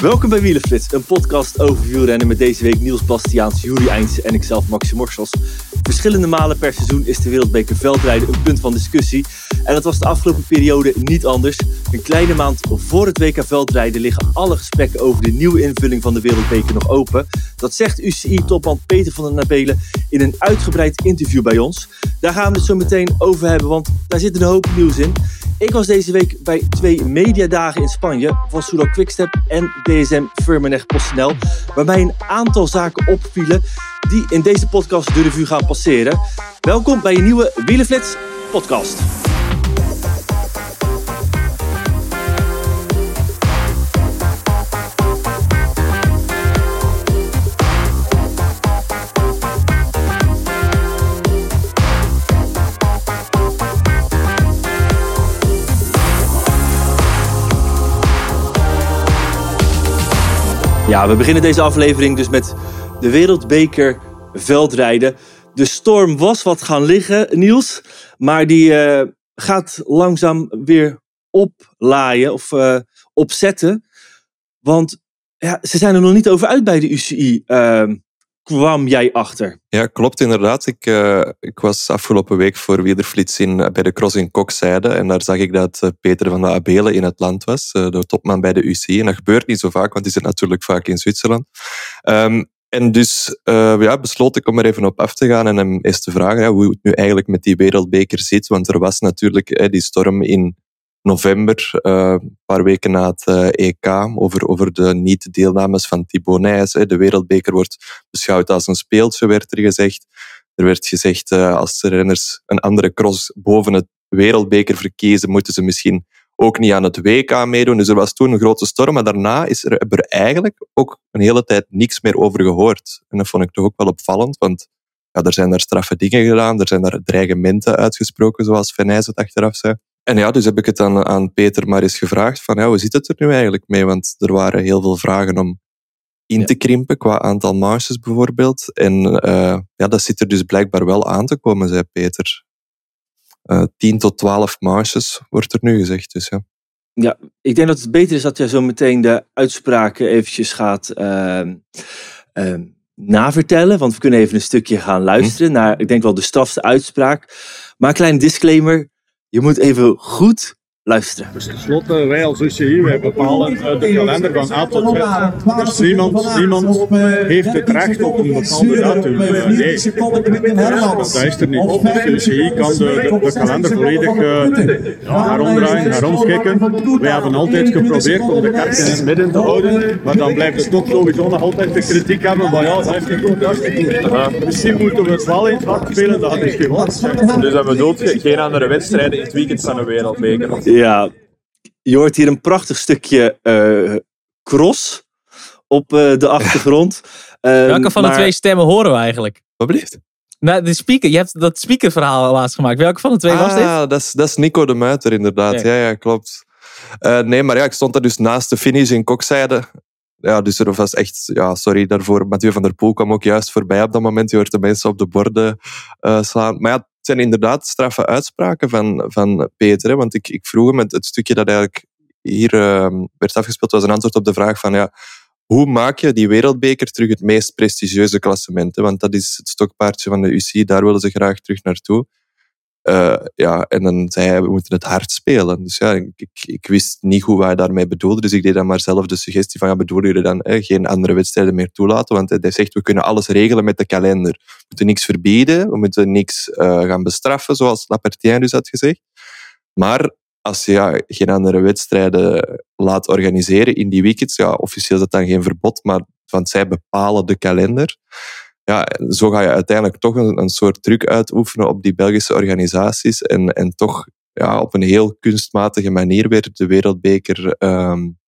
Welkom bij Wielenflits, een podcast over wielrennen met deze week Niels Bastiaans, Juri Eindse en ikzelf Maxi Morsels. Verschillende malen per seizoen is de wereldbeker veldrijden een punt van discussie. En dat was de afgelopen periode niet anders. Een kleine maand voor het WK veldrijden liggen alle gesprekken over de nieuwe invulling van de wereldbeker nog open. Dat zegt UCI-topman Peter van der Nabelen in een uitgebreid interview bij ons. Daar gaan we het zo meteen over hebben, want daar zit een hoop nieuws in. Ik was deze week bij twee mediadagen in Spanje van Soudal Quickstep en DSM Firmenich PostNL, waarbij een aantal zaken opvielen die in deze podcast de revue gaan passeren. Welkom bij een nieuwe Wielenflits podcast. Ja, we beginnen deze aflevering dus met de Wereldbeker veldrijden. De storm was wat gaan liggen, Niels. Maar die uh, gaat langzaam weer oplaaien of uh, opzetten. Want ja, ze zijn er nog niet over uit bij de UCI. Uh, kwam jij achter? Ja, klopt inderdaad. Ik, uh, ik was afgelopen week voor Wederflits in, bij de cross in Kokzijde. En daar zag ik dat Peter van de Abelen in het land was, de topman bij de UCI. En dat gebeurt niet zo vaak, want die zit natuurlijk vaak in Zwitserland. Um, en dus ja, besloot ik om er even op af te gaan en hem eens te vragen ja, hoe het nu eigenlijk met die wereldbeker zit. Want er was natuurlijk eh, die storm in november, uh, een paar weken na het uh, EK, over, over de niet-deelnames van Thibaut Nijs. De wereldbeker wordt beschouwd als een speeltje, werd er gezegd. Er werd gezegd, als de renners een andere cross boven het wereldbeker verkiezen, moeten ze misschien ook niet aan het WK meedoen. Dus er was toen een grote storm. Maar daarna is er, er eigenlijk ook een hele tijd niks meer over gehoord. En dat vond ik toch ook wel opvallend, want ja, er zijn daar straffe dingen gedaan. Er zijn daar dreigementen uitgesproken, zoals Venijs het achteraf zei. En ja, dus heb ik het aan, aan Peter maar eens gevraagd van ja, hoe zit het er nu eigenlijk mee? Want er waren heel veel vragen om in te krimpen qua aantal marches bijvoorbeeld. En uh, ja, dat zit er dus blijkbaar wel aan te komen, zei Peter uh, 10 tot 12 marches, wordt er nu gezegd. Dus, ja. ja, ik denk dat het beter is dat je zo meteen de uitspraken eventjes gaat uh, navertellen. Want we kunnen even een stukje gaan luisteren hm. naar, ik denk wel de strafste uitspraak. Maar een kleine disclaimer, je moet even goed luisteren. Dus tenslotte, wij als UCI, wij bepalen uh, de kalender van A tot Z. Dus niemand, niemand heeft het recht op een bepaalde datum. Uh, nee, dat is er niet. Dus de UCI kan de, de, de kalender volledig uh, heromdraaien, heromschikken. Wij hebben altijd geprobeerd om de kerk in het midden te houden, maar dan blijft het toch sowieso nog altijd de kritiek hebben van ja, dat is niet goed, dat is niet goed. Misschien moeten we het wel eens wat spelen, dat is gewoon. Dus dat bedoelt geen andere wedstrijden in het weekend van de wereldbeker? Ja, je hoort hier een prachtig stukje uh, cross op uh, de achtergrond. Uh, Welke van maar... de twee stemmen horen we eigenlijk? Wat belieft? Nou, de speaker, je hebt dat speakerverhaal laatst gemaakt. Welke van de twee ah, was dit? Ja, dat is, dat is Nico de Muiter inderdaad. Ja, ja, ja klopt. nee, maar ja, ik stond daar dus naast de finish in Kokzijde. Ja, dus er was echt, ja, sorry daarvoor. Mathieu van der Poel kwam ook juist voorbij op dat moment. Je hoort de mensen op de borden slaan. Maar ja, het zijn inderdaad straffe uitspraken van, van Peter. Hè? Want ik, ik vroeg hem, het, stukje dat eigenlijk hier uh, werd afgespeeld, was een antwoord op de vraag van ja, hoe maak je die wereldbeker terug het meest prestigieuze klassement? Hè? Want dat is het stokpaardje van de UCI, daar willen ze graag terug naartoe. Uh, ja, en dan zei hij, we moeten het hard spelen. Dus ja, ik, ik wist niet hoe wij daarmee bedoelden. Dus ik deed dan maar zelf de suggestie van, ja, bedoelen jullie dan eh, geen andere wedstrijden meer toelaten? Want hij zegt, we kunnen alles regelen met de kalender. We moeten niks verbieden, we moeten niks uh, gaan bestraffen, zoals Lapertien dus had gezegd. Maar als je ja, geen andere wedstrijden laat organiseren in die weekends, ja, officieel is dat dan geen verbod, maar want zij bepalen de kalender ja, zo ga je uiteindelijk toch een, een soort druk uitoefenen op die Belgische organisaties en, en toch ja, op een heel kunstmatige manier weer de wereldbeker um,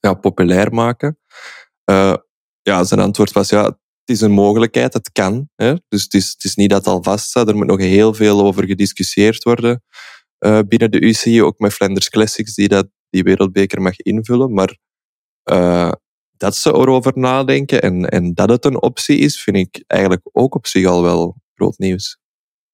ja, populair maken. Uh, ja, zijn antwoord was ja, het is een mogelijkheid, het kan. Hè? Dus het is, het is niet dat het al vast staat, er moet nog heel veel over gediscussieerd worden uh, binnen de UCI, ook met Flanders Classics die dat, die wereldbeker mag invullen. Maar uh, dat ze erover nadenken en, en dat het een optie is, vind ik eigenlijk ook op zich al wel groot nieuws.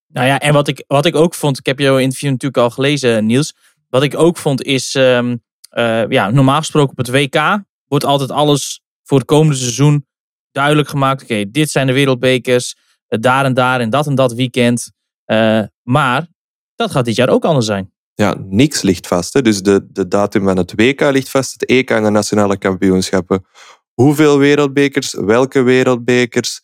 Nou ja, en wat ik, wat ik ook vond, ik heb jouw interview natuurlijk al gelezen, Niels. Wat ik ook vond is, um, uh, ja, normaal gesproken op het WK wordt altijd alles voor het komende seizoen duidelijk gemaakt. Oké, dit zijn de wereldbekers, uh, daar en daar en dat en dat weekend. Uh, maar dat gaat dit jaar ook anders zijn. Ja, niks ligt vast. Hè. Dus de, de datum van het WK ligt vast, het EK en de nationale kampioenschappen. Hoeveel wereldbekers, welke wereldbekers,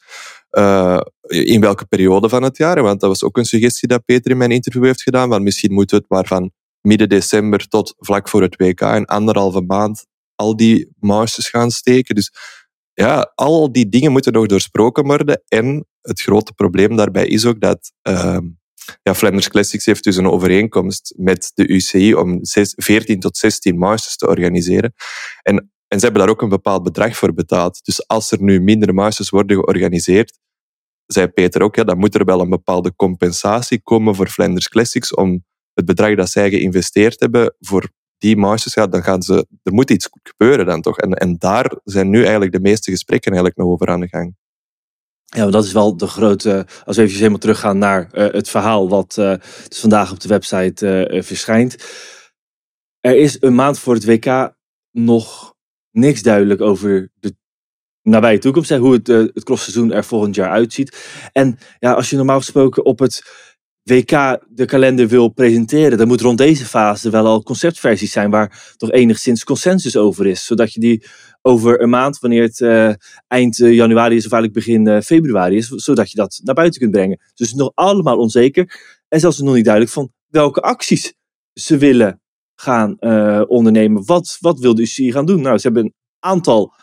uh, in welke periode van het jaar. Want dat was ook een suggestie dat Peter in mijn interview heeft gedaan. Want misschien moeten we het maar van midden december tot vlak voor het WK, in anderhalve maand, al die marges gaan steken. Dus ja, al die dingen moeten nog doorsproken worden. En het grote probleem daarbij is ook dat uh, ja, Flanders Classics heeft dus een overeenkomst met de UCI om 14 tot 16 marches te organiseren. En en ze hebben daar ook een bepaald bedrag voor betaald. Dus als er nu minder marches worden georganiseerd, zei Peter ook, ja, dan moet er wel een bepaalde compensatie komen voor Flanders Classics om het bedrag dat zij geïnvesteerd hebben voor die marches, ja, dan gaan ze, er moet iets gebeuren dan toch. En, en daar zijn nu eigenlijk de meeste gesprekken eigenlijk nog over aan de gang. Ja, dat is wel de grote. Als we even helemaal teruggaan naar uh, het verhaal wat uh, dus vandaag op de website uh, verschijnt. Er is een maand voor het WK nog niks duidelijk over de nabije toekomst. Hè, hoe het, het crossseizoen er volgend jaar uitziet. En ja, als je normaal gesproken op het WK de kalender wil presenteren, dan moet rond deze fase wel al conceptversies zijn waar toch enigszins consensus over is. Zodat je die over een maand, wanneer het uh, eind januari is of eigenlijk begin uh, februari is, zodat je dat naar buiten kunt brengen. Dus nog allemaal onzeker. En zelfs nog niet duidelijk van welke acties ze willen gaan ondernemen. Wat, wat wil de UCI gaan doen? Nou, ze hebben een aantal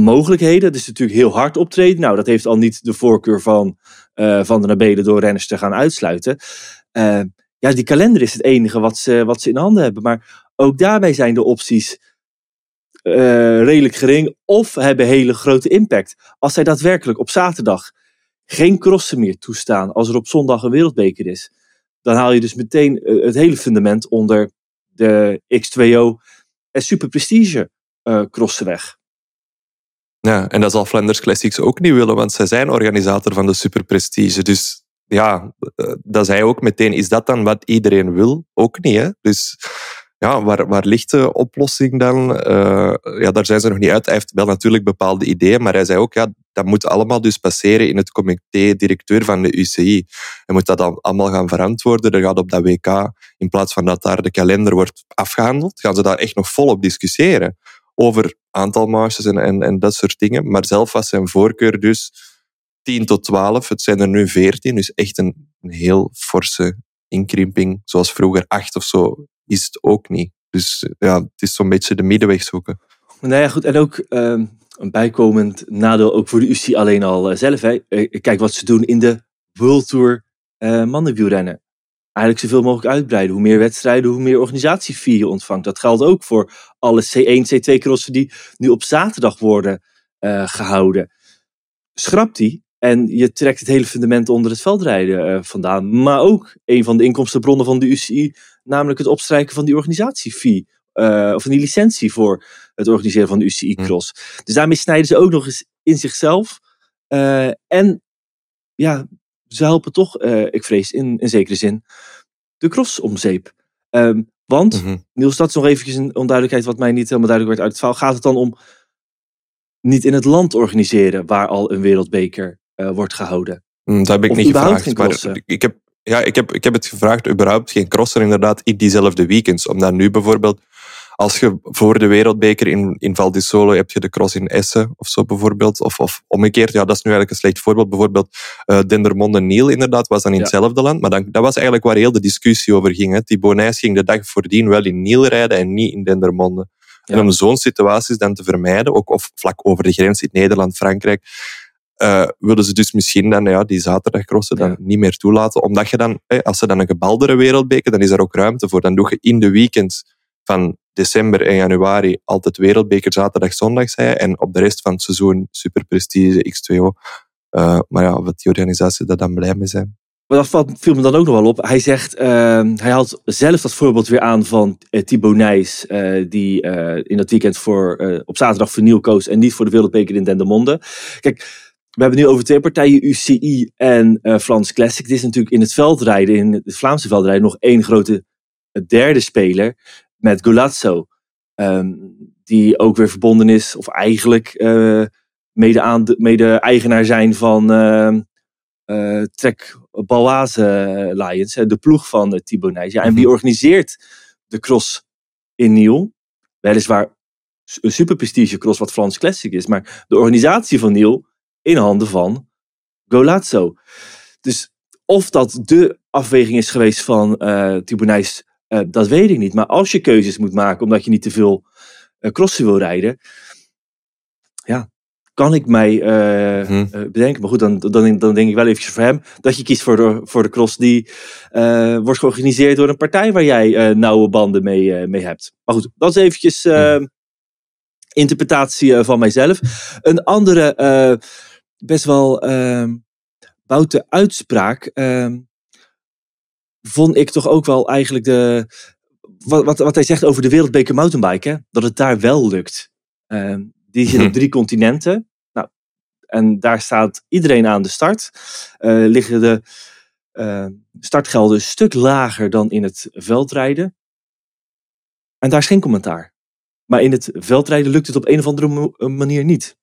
mogelijkheden. Is natuurlijk heel hard optreden. Nou, dat heeft al niet de voorkeur van, uh, van de Nabelen door renners te gaan uitsluiten. Uh, ja, die kalender is het enige wat ze, wat ze in handen hebben. Maar ook daarbij zijn de opties redelijk gering of hebben hele grote impact. Als zij daadwerkelijk op zaterdag geen crossen meer toestaan als er op zondag een wereldbeker is, dan haal je dus meteen het hele fundament onder de X2O en Super Prestige uh, crossen weg. Ja, en dat zal Flanders Classics ook niet willen, want zij zijn organisator van de Super Prestige. Dus ja, uh, dat zei ook meteen, is dat dan wat iedereen wil? Ook niet, hè? Dus ja, waar, waar ligt de oplossing dan? Uh, ja, daar zijn ze nog niet uit. Hij heeft wel natuurlijk bepaalde ideeën, maar hij zei ook, ja, dat moet allemaal dus passeren in het comité directeur van de UCI. Hij moet dat dan allemaal gaan verantwoorden. Er gaat op dat WK, in plaats van dat daar de kalender wordt afgehandeld, gaan ze daar echt nog volop discussiëren over aantal marches en, en, en dat soort dingen. Maar zelf was zijn voorkeur dus 10 tot 12. Het zijn er nu 14, dus echt een, heel forse inkrimping. Zoals vroeger 8 of zo is het ook niet. Dus ja, het is zo'n beetje de middenweg zoeken. Nou ja, goed. En ook uh, een bijkomend nadeel ook voor de UCI alleen al uh, zelf. Hè. Uh, kijk wat ze doen in de World Tour uh, mannenwielrennen. Eigenlijk zoveel mogelijk uitbreiden. Hoe meer wedstrijden, hoe meer organisatiefee je ontvangt. Dat geldt ook voor alle C1, C2 crossen die nu op zaterdag worden gehouden. Schrap die en je trekt het hele fundament onder het veldrijden vandaan. Maar ook een van de inkomstenbronnen van de UCI namelijk het opstrijken van die organisatiefee. Uh, of van die licentie voor het organiseren van de UCI hm. Cross. Dus daarmee snijden ze ook nog eens in zichzelf. En ja, ze helpen toch, ik vrees in, in zekere zin, de cross om zeep. Um, want, mm -hmm. Niels, dat is nog eventjes een onduidelijkheid wat mij niet helemaal duidelijk werd uit het verhaal. Gaat het dan om niet in het land organiseren waar al een wereldbeker wordt gehouden? Mm, dat heb ik of niet gevraagd. Maar ik heb ja, ik heb, ik heb het gevraagd, überhaupt geen crosser inderdaad in diezelfde weekends. Omdat nu bijvoorbeeld, als je voor de wereldbeker in, in Val di Solo heb je de cross in Essen of zo bijvoorbeeld. Of, of omgekeerd, ja, dat is nu eigenlijk een slecht voorbeeld. Bijvoorbeeld uh, Dendermonde Niel inderdaad was dan in ja. hetzelfde land. Maar dan, dat was eigenlijk waar heel de discussie over ging. Hè. Thibaut Nijs ging de dag voordien wel in Niel rijden en niet in Dendermonde. Ja. En om zo'n situaties dan te vermijden, ook of vlak over de grens in Nederland, Frankrijk, uh, willen ze dus misschien dan ja, die zaterdagcrossen dan ja. niet meer toelaten. Omdat je dan, als ze dan een gebaldere wereldbeker, dan is er ook ruimte voor. Dan doe je in de weekends van december en januari altijd wereldbeker zaterdag, zondag, zei En op de rest van het seizoen super prestige X2O. Uh, maar ja, wat die organisaties daar dan blij mee zijn. Maar dat viel me dan ook nog wel op. Hij zegt, uh, hij haalt zelf dat voorbeeld weer aan van uh, Thibaut Nijs, uh, die in dat weekend voor, op zaterdag voor Niel koos en niet voor de wereldbeker in Dendermonde. Kijk, we hebben nu over twee partijen, UCI en Frans Classic. Dit is natuurlijk in het veldrijden, in het Vlaamse veldrijden, nog één grote derde speler met Golazzo. Um, die ook weer verbonden is, of eigenlijk uh, mede, aan de, mede eigenaar zijn van uh, uh, Trek Balwaze Lions, de ploeg van uh, Thibaut Nijs. Ja, en wie mhm. organiseert de cross in Niel? Weliswaar een super prestige cross wat Frans Classic is, maar de organisatie van Niel in handen van Golazzo. Dus of dat de afweging is geweest van uh, Thibaut Nijs, uh, dat weet ik niet. Maar als je keuzes moet maken omdat je niet te veel uh, crossen wil rijden, ja, kan ik mij uh, hmm. bedenken. Maar goed, dan, dan, dan denk ik wel eventjes voor hem dat je kiest voor de, voor de cross die wordt georganiseerd door een partij waar jij nauwe banden mee, mee hebt. Maar goed, dat is eventjes hmm. interpretatie van mijzelf. Een andere best wel ehm, boute uitspraak ehm, vond ik toch ook wel eigenlijk de, wat, wat, wat hij zegt over de wereldbeker mountainbiken, dat het daar wel lukt. Ehm, die zit op mhm. drie continenten. Nou, en daar staat iedereen aan de start. Uh, liggen de uh, startgelden een stuk lager dan in het veldrijden. En daar is geen commentaar. Maar in het veldrijden lukt het op een of andere manier niet.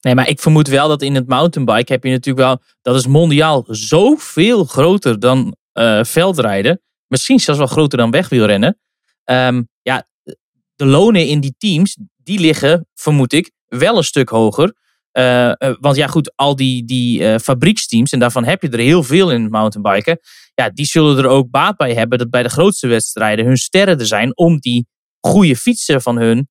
Nee, maar ik vermoed wel dat in het mountainbike heb je natuurlijk wel... Dat is mondiaal zoveel groter dan uh, veldrijden. Misschien zelfs wel groter dan wegwielrennen. Um, ja, de lonen in die teams, die liggen, vermoed ik, wel een stuk hoger. Uh, want ja, goed, al die, die uh, fabrieksteams, en daarvan heb je er heel veel in het mountainbiken. Ja, die zullen er ook baat bij hebben dat bij de grootste wedstrijden hun sterren er zijn om die goede fietsen van hun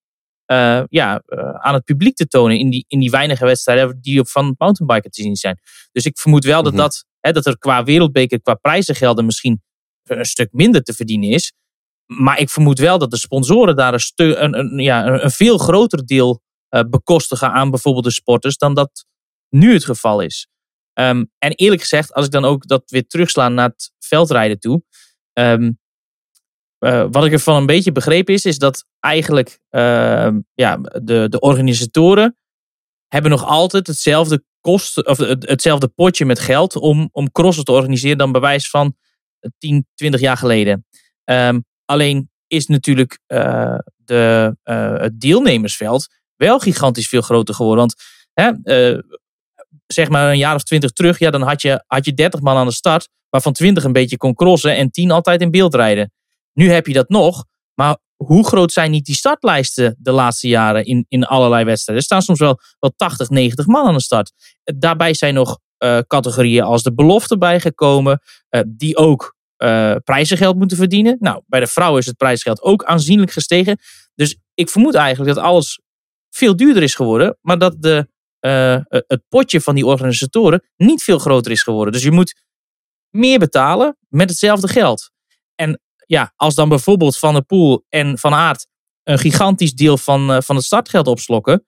uh, ja, aan het publiek te tonen in die, in die weinige wedstrijden die op van mountainbiken te zien zijn. Dus ik vermoed wel dat, mhm. dat, dat er qua wereldbeker, qua prijzengelden misschien een stuk minder te verdienen is. Maar ik vermoed wel dat de sponsoren daar een, een, een, ja, een veel groter deel uh, bekostigen aan bijvoorbeeld de sporters dan dat nu het geval is. Um, en eerlijk gezegd, als ik dan ook dat weer terugsla naar het veldrijden toe. Um, uh, wat ik ervan een beetje begrepen is, is dat eigenlijk uh, ja, de, de organisatoren hebben nog altijd hetzelfde kost, of hetzelfde potje met geld om, om crossen te organiseren dan bewijs van 10, 20 jaar geleden. Um, alleen is natuurlijk uh, de, uh, het deelnemersveld wel gigantisch veel groter geworden. Want hè, uh, zeg maar een jaar of twintig terug, ja, dan had je, had je 30 man aan de start, waarvan 20 een beetje kon crossen en 10 altijd in beeld rijden. Nu heb je dat nog, maar hoe groot zijn niet die startlijsten de laatste jaren in, in allerlei wedstrijden? Er staan soms wel, wel 80, 90 man aan de start. Daarbij zijn nog uh, categorieën als de belofte bijgekomen, uh, die ook uh, prijzengeld moeten verdienen. Nou, bij de vrouwen is het prijzengeld ook aanzienlijk gestegen. Dus ik vermoed eigenlijk dat alles veel duurder is geworden, maar dat de, het potje van die organisatoren niet veel groter is geworden. Dus je moet meer betalen met hetzelfde geld. En ja, als dan bijvoorbeeld Van der Poel en Van Aert een gigantisch deel van, van het startgeld opslokken,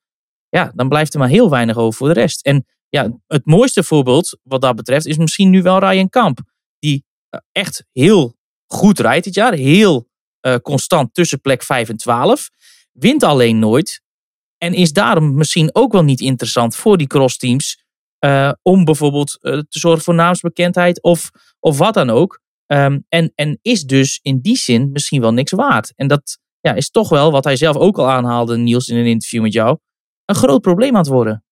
ja, dan blijft er maar heel weinig over voor de rest. En ja, het mooiste voorbeeld wat dat betreft is misschien nu wel Ryan Kamp. Die eh, echt heel goed rijdt dit jaar. Heel uh, constant tussen plek 5 en 12. Wint alleen nooit. En is daarom misschien ook wel niet interessant voor die crossteams. Uh, om bijvoorbeeld te zorgen voor naamsbekendheid of, of wat dan ook. Um, en, en is dus in die zin misschien wel niks waard. En dat ja, is toch wel, wat hij zelf ook al aanhaalde, Niels, in een interview met jou, een groot probleem aan het worden.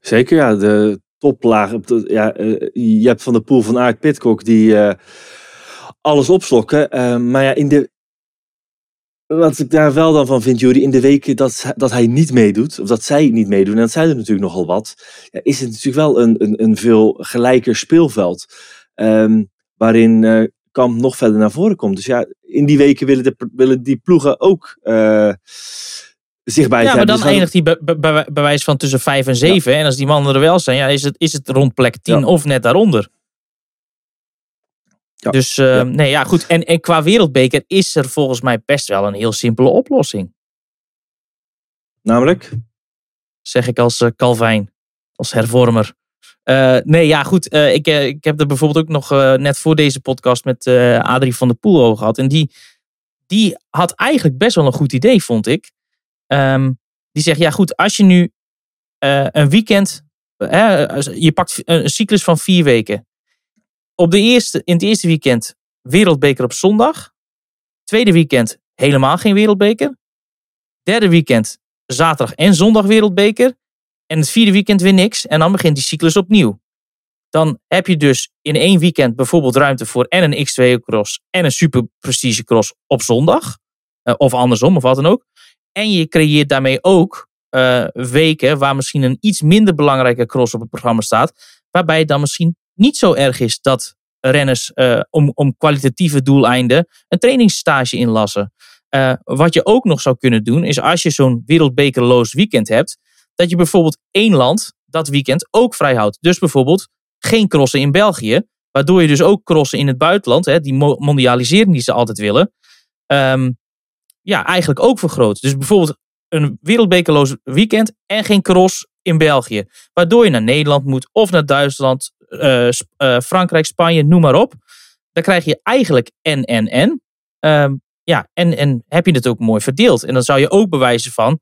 Zeker, ja. De toplaag. Ja, uh, je hebt van de pool van Aard Pitcock die uh, alles opslokken. Uh, maar ja, in de. Wat ik daar wel dan van vind, Jury, in de weken dat, dat hij niet meedoet, of dat zij niet meedoen, en dat zijn er natuurlijk nogal wat, is het natuurlijk wel een, een, een veel gelijker speelveld. Um, waarin Kamp nog verder naar voren komt. Dus ja, in die weken willen, de, willen die ploegen ook zich bij Ja, maar dan dus eindigt hij bij, wijze van tussen 5 en 7. En als die mannen er wel zijn, ja, is, het, is het rond plek 10 of net daaronder. Ja. Dus uh, nee, ja, goed. En, en qua wereldbeker is er volgens mij best wel een heel simpele oplossing. Namelijk? Zeg ik als uh, Calvijn, als hervormer. Uh, nee, ja, goed. ik, ik heb er bijvoorbeeld ook nog net voor deze podcast met Adrie van der Poel over gehad. En die, die had eigenlijk best wel een goed idee, vond ik. Um, die zegt, ja goed, als je nu een weekend je pakt een cyclus van vier weken. Op de eerste, in het eerste weekend wereldbeker op zondag. Tweede weekend helemaal geen wereldbeker. Derde weekend zaterdag en zondag wereldbeker. En het vierde weekend weer niks. En dan begint die cyclus opnieuw. Dan heb je dus in één weekend bijvoorbeeld ruimte voor en een X2 cross en een super prestige cross op zondag. Uh, of andersom, of wat dan ook. En je creëert daarmee ook uh, weken waar misschien een iets minder belangrijke cross op het programma staat. Waarbij het dan misschien niet zo erg is dat renners uh, om, om kwalitatieve doeleinden een trainingsstage inlassen. Wat je ook nog zou kunnen doen, is als je zo'n wereldbekerloos weekend hebt, dat je bijvoorbeeld één land dat weekend ook vrij houdt. Dus bijvoorbeeld geen crossen in België, waardoor je dus ook crossen in het buitenland, hè, die mondialisering die ze altijd willen, um, ja, eigenlijk ook vergroot. Dus bijvoorbeeld een wereldbekerloos weekend en geen cross in België. Waardoor je naar Nederland moet of naar Duitsland, uh, uh, Frankrijk, Spanje, noem maar op. Dan krijg je eigenlijk en, en. Um, ja, en, en heb je het ook mooi verdeeld. En dan zou je ook bewijzen van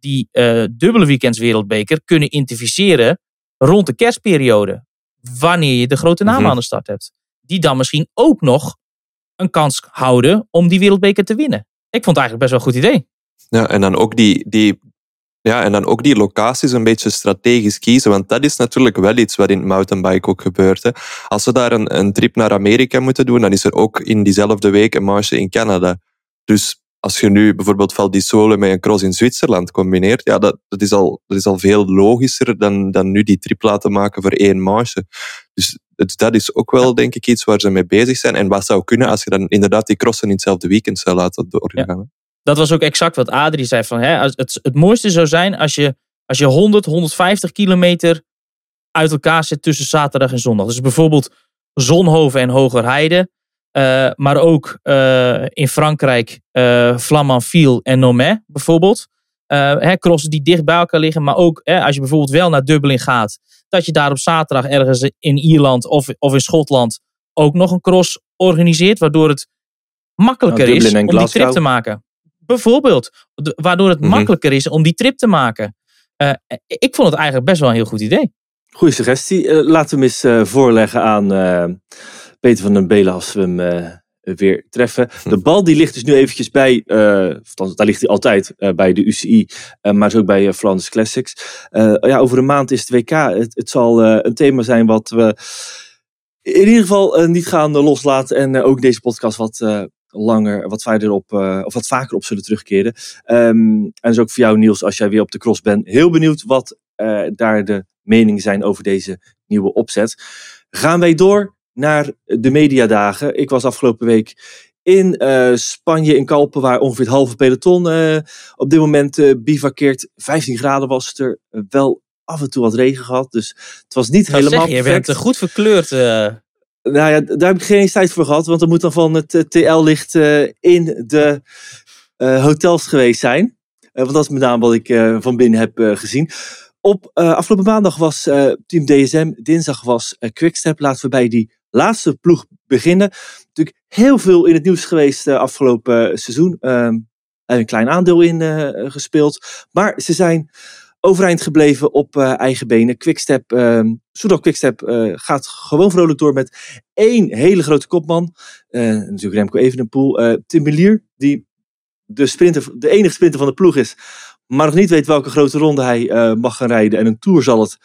die uh, dubbele weekends wereldbeker kunnen identificeren rond de kerstperiode. Wanneer je de grote namen Mhm. aan de start hebt. Die dan misschien ook nog een kans houden om die wereldbeker te winnen. Ik vond het eigenlijk best wel een goed idee. Ja, en dan ook die, die, ja, en dan ook die locaties een beetje strategisch kiezen. Want dat is natuurlijk wel iets wat in het mountainbike ook gebeurt. Hè. Als ze daar een, een trip naar Amerika moeten doen, dan is er ook in diezelfde week een marge in Canada. Dus als je nu bijvoorbeeld Val di Sole met een cross in Zwitserland combineert, ja, dat, dat, is, al, dat is al veel logischer dan, dan nu die trip laten maken voor één marge. Dus dat is ook wel, denk ik, iets waar ze mee bezig zijn. En wat zou kunnen als je dan inderdaad die crossen in hetzelfde weekend zou laten doorgaan. Dat was ook exact wat Adrie zei. Van, hè, het, het mooiste zou zijn als je, als je 100, 150 kilometer uit elkaar zit tussen zaterdag en zondag. Dus bijvoorbeeld Zonhoven en Hogerheide. Uh, maar ook uh, in Frankrijk uh, Flamanville en Nomé bijvoorbeeld. Hè, crossen die dicht bij elkaar liggen. Maar ook hè, als je bijvoorbeeld wel naar Dublin gaat. Dat je daar op zaterdag ergens in Ierland of, of in Schotland ook nog een cross organiseert. Waardoor het makkelijker Nou, is om die trip te maken. Bijvoorbeeld. Waardoor het Mhm. makkelijker is om die trip te maken. Eh, ik vond het eigenlijk best wel een heel goed idee. Goeie suggestie. Eh, laten we hem eens eh, voorleggen aan eh, Peter van den Belen als we hem eh, weer treffen. De bal die ligt dus nu eventjes bij, althans, daar ligt hij altijd eh, bij de UCI, maar is ook bij Flanders Classics. Ja, over een maand is het WK. Het, het zal een thema zijn wat we in ieder geval niet gaan loslaten en ook deze podcast wat langer, wat verder op, of wat vaker op zullen terugkeren. Ehm, en dus ook voor jou Niels, als jij weer op de cross bent, heel benieuwd wat daar de meningen zijn over deze nieuwe opzet. Gaan wij door naar de mediadagen. Ik was afgelopen week in eh, Spanje, in Kalpen, waar ongeveer het halve peloton eh, op dit moment eh bivakkeert. 15 graden was het er, wel af en toe wat regen gehad, dus het was niet helemaal zeg je, perfect. bent goed verkleurd. Nou ja, daar heb ik geen tijd voor gehad, want er moet dan van het TL-licht in de hotels geweest zijn. Want dat is met name wat ik van binnen heb gezien. Op afgelopen maandag was Team DSM, dinsdag was Quickstep. Laten we bij die laatste ploeg beginnen. Natuurlijk heel veel in het nieuws geweest eh, afgelopen seizoen. Ehm er een klein aandeel in eh, gespeeld. Maar ze zijn overeind gebleven op eh, eigen benen. Quickstep, ehm Soudal Quickstep eh, gaat gewoon vrolijk door met één hele grote kopman. Eh, natuurlijk Remco Evenepoel. eh Tim Merlier, die de, sprinter, de enige sprinter van de ploeg is. Maar nog niet weet welke grote ronde hij eh, mag gaan rijden. En een Tour zal het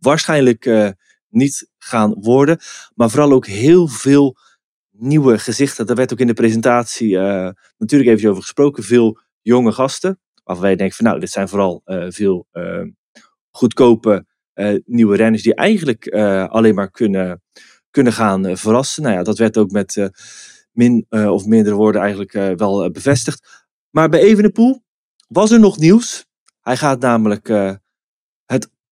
waarschijnlijk eh, niet gaan worden. Maar vooral ook heel veel nieuwe gezichten. Daar werd ook in de presentatie eh, natuurlijk even over gesproken. Veel jonge gasten. Waarvan wij denken van nou, dit zijn vooral eh, veel eh, goedkope nieuwe renners. Die eigenlijk alleen maar kunnen, kunnen gaan verrassen. Nou ja, dat werd ook met min of mindere woorden eigenlijk wel bevestigd. Maar bij Evenepoel was er nog nieuws. Hij gaat namelijk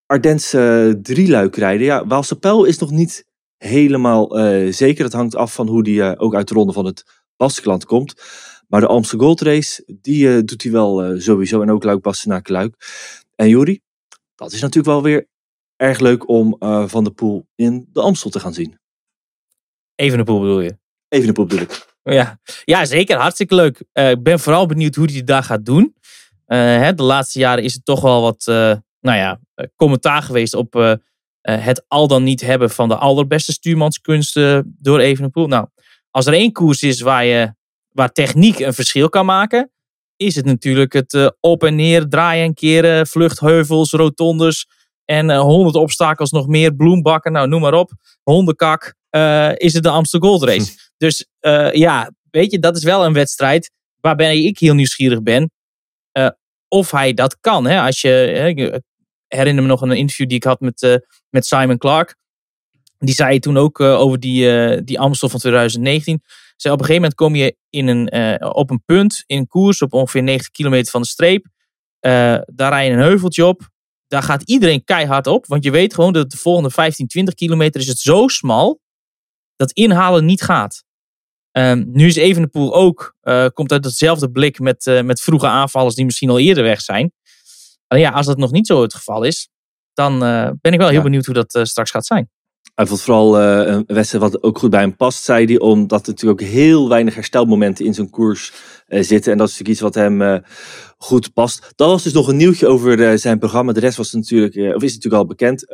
Ardense drieluik rijden. Ja, Waalse Pijl is nog niet helemaal eh, zeker. Dat hangt af van hoe die eh, ook uit de ronde van het Baskeland komt. Maar de Amstel Gold Race, die eh, doet hij wel eh, sowieso. En ook Luik Bastenaken Luik. En Juri, dat is natuurlijk wel weer erg leuk om eh, Van der Poel in de Amstel te gaan zien. Even een poel bedoel je? Evenepoel bedoel ik. Ja. ja, zeker. Hartstikke leuk. Eh, ik ben vooral benieuwd hoe hij het daar gaat doen. Eh, hè, de laatste jaren is het toch wel wat eh, nou ja, eh, commentaar geweest op eh, het al dan niet hebben van de allerbeste stuurmanskunsten door Evenepoel. Nou, als er één koers is waar, je, waar techniek een verschil kan maken, is het natuurlijk het uh, op en neer draaien en keren, vluchtheuvels, rotondes en honderd uh, obstakels nog meer, bloembakken, nou noem maar op, hondenkak, is het de Amsterdam Gold Race. dus ja, weet je, dat is wel een wedstrijd waarbij ik heel nieuwsgierig ben of hij dat kan. Hè? Als je, herinner me nog een interview die ik had met, met Simon Clark. Die zei toen ook over die, die Amstel van 2019 zei op een gegeven moment kom je in een, op een punt in koers op ongeveer 90 kilometer van de streep. Daar rij je een heuveltje op. Daar gaat iedereen keihard op. Want je weet gewoon dat de volgende 15, 20 kilometer is het zo smal dat inhalen niet gaat. Um, nu is Evenepoel ook, komt uit hetzelfde blik met, met vroege aanvallers die misschien al eerder weg zijn. Alleen ja, als dat nog niet zo het geval is, dan ben ik wel heel ja. benieuwd hoe dat straks gaat zijn. Hij vond vooral uh, een wedstrijd wat ook goed bij hem past, zei hij. Omdat er natuurlijk ook heel weinig herstelmomenten in zijn koers uh, zitten. En dat is natuurlijk iets wat hem uh, goed past. Dat was dus nog een nieuwtje over zijn programma. De rest was natuurlijk, of is natuurlijk al bekend.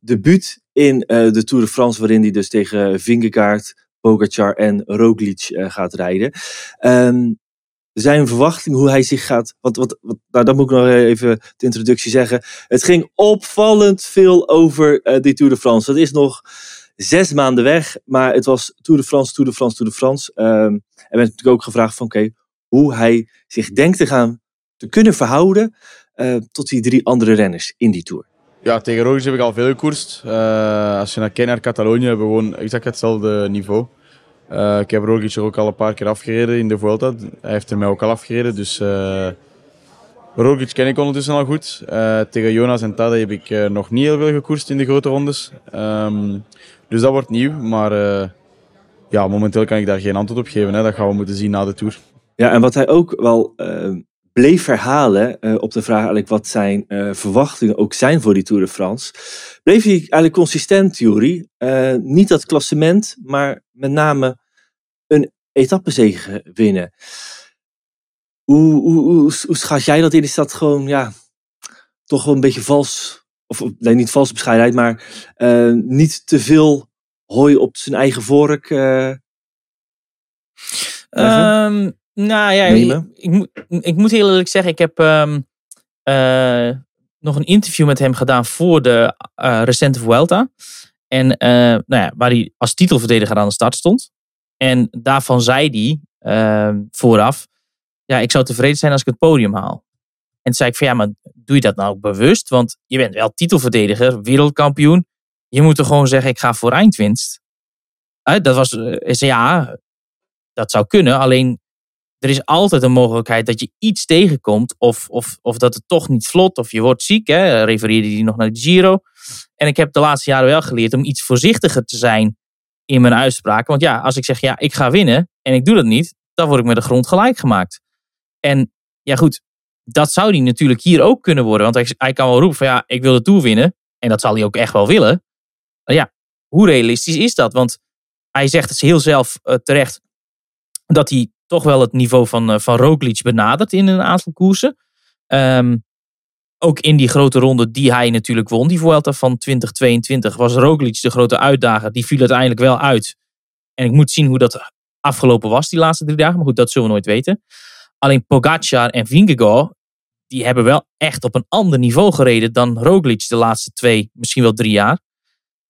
debuut in de Tour de France, waarin hij dus tegen Vingegaard, Pogacar en Roglic gaat rijden. Um, zijn verwachting hoe hij zich gaat. Wat, nou, dat moet ik nog even de introductie zeggen. Het ging opvallend veel over uh, die Tour de France. Dat is nog zes maanden weg, maar het was Tour de France, Tour de France, Tour de France. Um, en werd natuurlijk ook gevraagd van oké, hoe hij zich denkt te gaan te kunnen verhouden uh, tot die drie andere renners in die Tour. Ja, tegen Roglic heb ik al veel gekoerst. Uh, als je naar kijkt naar Catalonië, hebben we gewoon exact hetzelfde niveau. Uh, ik heb Roglic er ook al een paar keer afgereden in de Vuelta. Hij heeft er mij ook al afgereden, dus uh, Roglic ken ik ondertussen al goed. Uh, tegen Jonas en Tade heb ik nog niet heel veel gekoerst in de grote rondes. Um, dus dat wordt nieuw, maar ja, momenteel kan ik daar geen antwoord op geven. Hè. Dat gaan we moeten zien na de Tour. Ja, en wat hij ook wel bleef verhalen op de vraag eigenlijk wat zijn verwachtingen ook zijn voor die Tour de France, bleef hij eigenlijk consistent, Jury. niet dat klassement, maar met name een etappezege winnen. Hoe, hoe, hoe, hoe jij dat in? Is dat gewoon, ja, toch wel een beetje vals, of nee, niet valse bescheidenheid, maar niet te veel hooi op zijn eigen vork? Nou ja, ik, ik, moet, ik moet heel eerlijk zeggen, ik heb um, uh, nog een interview met hem gedaan voor de recente Vuelta. En uh, nou ja, waar hij als titelverdediger aan de start stond. En daarvan zei hij uh, vooraf: Ja, ik zou tevreden zijn als ik het podium haal. En toen zei ik van ja, maar doe je dat nou bewust? Want je bent wel titelverdediger, wereldkampioen. Je moet toch gewoon zeggen: ik ga voor eindwinst. Dat was, uh, ja, dat zou kunnen. Alleen er is altijd een mogelijkheid dat je iets tegenkomt. Of, of, of dat het toch niet vlot. Of je wordt ziek. Hè? Refereerde hij nog naar de Giro. En ik heb de laatste jaren wel geleerd om iets voorzichtiger te zijn in mijn uitspraken. Want ja, als ik zeg ja, ik ga winnen en ik doe dat niet, dan word ik met de grond gelijk gemaakt. En ja, goed, dat zou hij natuurlijk hier ook kunnen worden. Want hij, kan wel roepen van ja, ik wil de Tour winnen. En dat zal hij ook echt wel willen. Ja, hoe realistisch is dat? Want hij zegt het heel zelf uh, terecht dat hij toch wel het niveau van, uh, van Roglic benadert in een aantal koersen. Um, ook in die grote ronde die hij natuurlijk won, die Vuelta van 2022, was Roglic de grote uitdager. Die viel uiteindelijk wel uit. En ik moet zien hoe dat afgelopen was die laatste drie dagen. Maar goed, dat zullen we nooit weten. Alleen Pogacar en Vingegaard, die hebben wel echt op een ander niveau gereden dan Roglic de laatste twee, misschien wel drie jaar.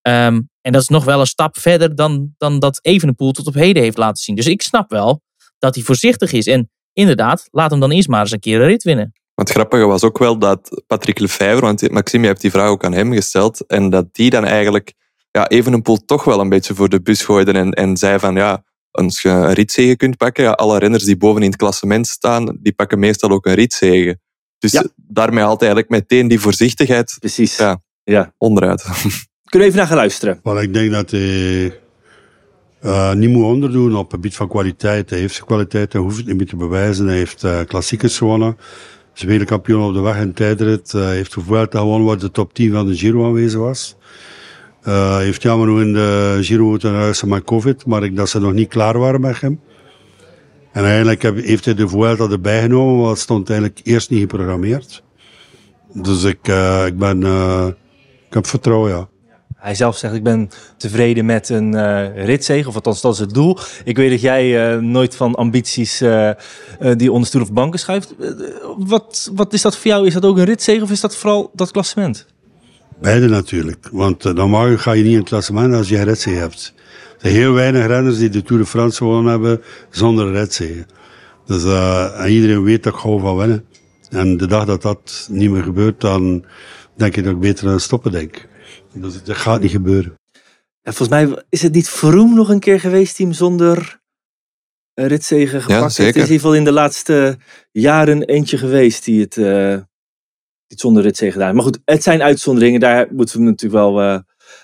Um, en dat is nog wel een stap verder dan, dan dat Evenepoel tot op heden heeft laten zien. Dus ik snap wel dat hij voorzichtig is. En inderdaad, laat hem dan eerst maar eens een keer een rit winnen. het grappige was ook wel dat Patrick Lefevre, want Maxime, je hebt die vraag ook aan hem gesteld, en dat die dan eigenlijk ja, Evenepoel toch wel een beetje voor de bus gooide en, en zei van ja, als je een ritzege kunt pakken, ja, alle renners die boven in het klassement staan, die pakken meestal ook een ritzege. Dus ja. daarmee haalt eigenlijk meteen die voorzichtigheid Precies. Ja, ja. onderuit. Kunnen we even naar gaan luisteren? Well, ik denk dat hij uh, niet moet onderdoen op het gebied van kwaliteit. Hij heeft zijn kwaliteit, hij hoeft het niet meer te bewijzen. Hij heeft uh, klassiekers gewonnen. Is wereldkampioen op de weg en tijdrit. Hij uh, heeft Vuelta gewonnen waar de top 10 van de Giro aanwezig was. Hij heeft jammer nog in de Giro moeten huizen met covid, maar ik, dat ze nog niet klaar waren met hem. En eigenlijk heb, heeft hij de Vuelta erbij genomen, maar het stond eigenlijk eerst niet geprogrammeerd. Dus ik, ik ben, ik heb vertrouwen, ja. Hij zelf zegt, ik ben tevreden met een uh, ritzege, of althans dat is het doel. Ik weet dat jij uh, nooit van ambities uh, die onder stoel of banken schuift. wat, wat is dat voor jou? Is dat ook een ritzege of is dat vooral dat klassement? Beide natuurlijk, want normaal ga je niet in het klassement als je een ritzege hebt. Er zijn heel weinig renners die de Tour de France gewonnen hebben zonder een ritzege. Dus en iedereen weet dat ik gauw van winnen. En de dag dat dat niet meer gebeurt, dan denk ik dat ik beter aan stoppen denk. Dat, dat gaat niet gebeuren. En volgens mij is het niet Vroom nog een keer geweest, team zonder een ritzegen gepakt. Ja, zeker. Het is in ieder geval in de laatste jaren eentje geweest die het, uh, die zonder ritzegen gedaan Maar goed, het zijn uitzonderingen. Daar moeten we natuurlijk wel uh,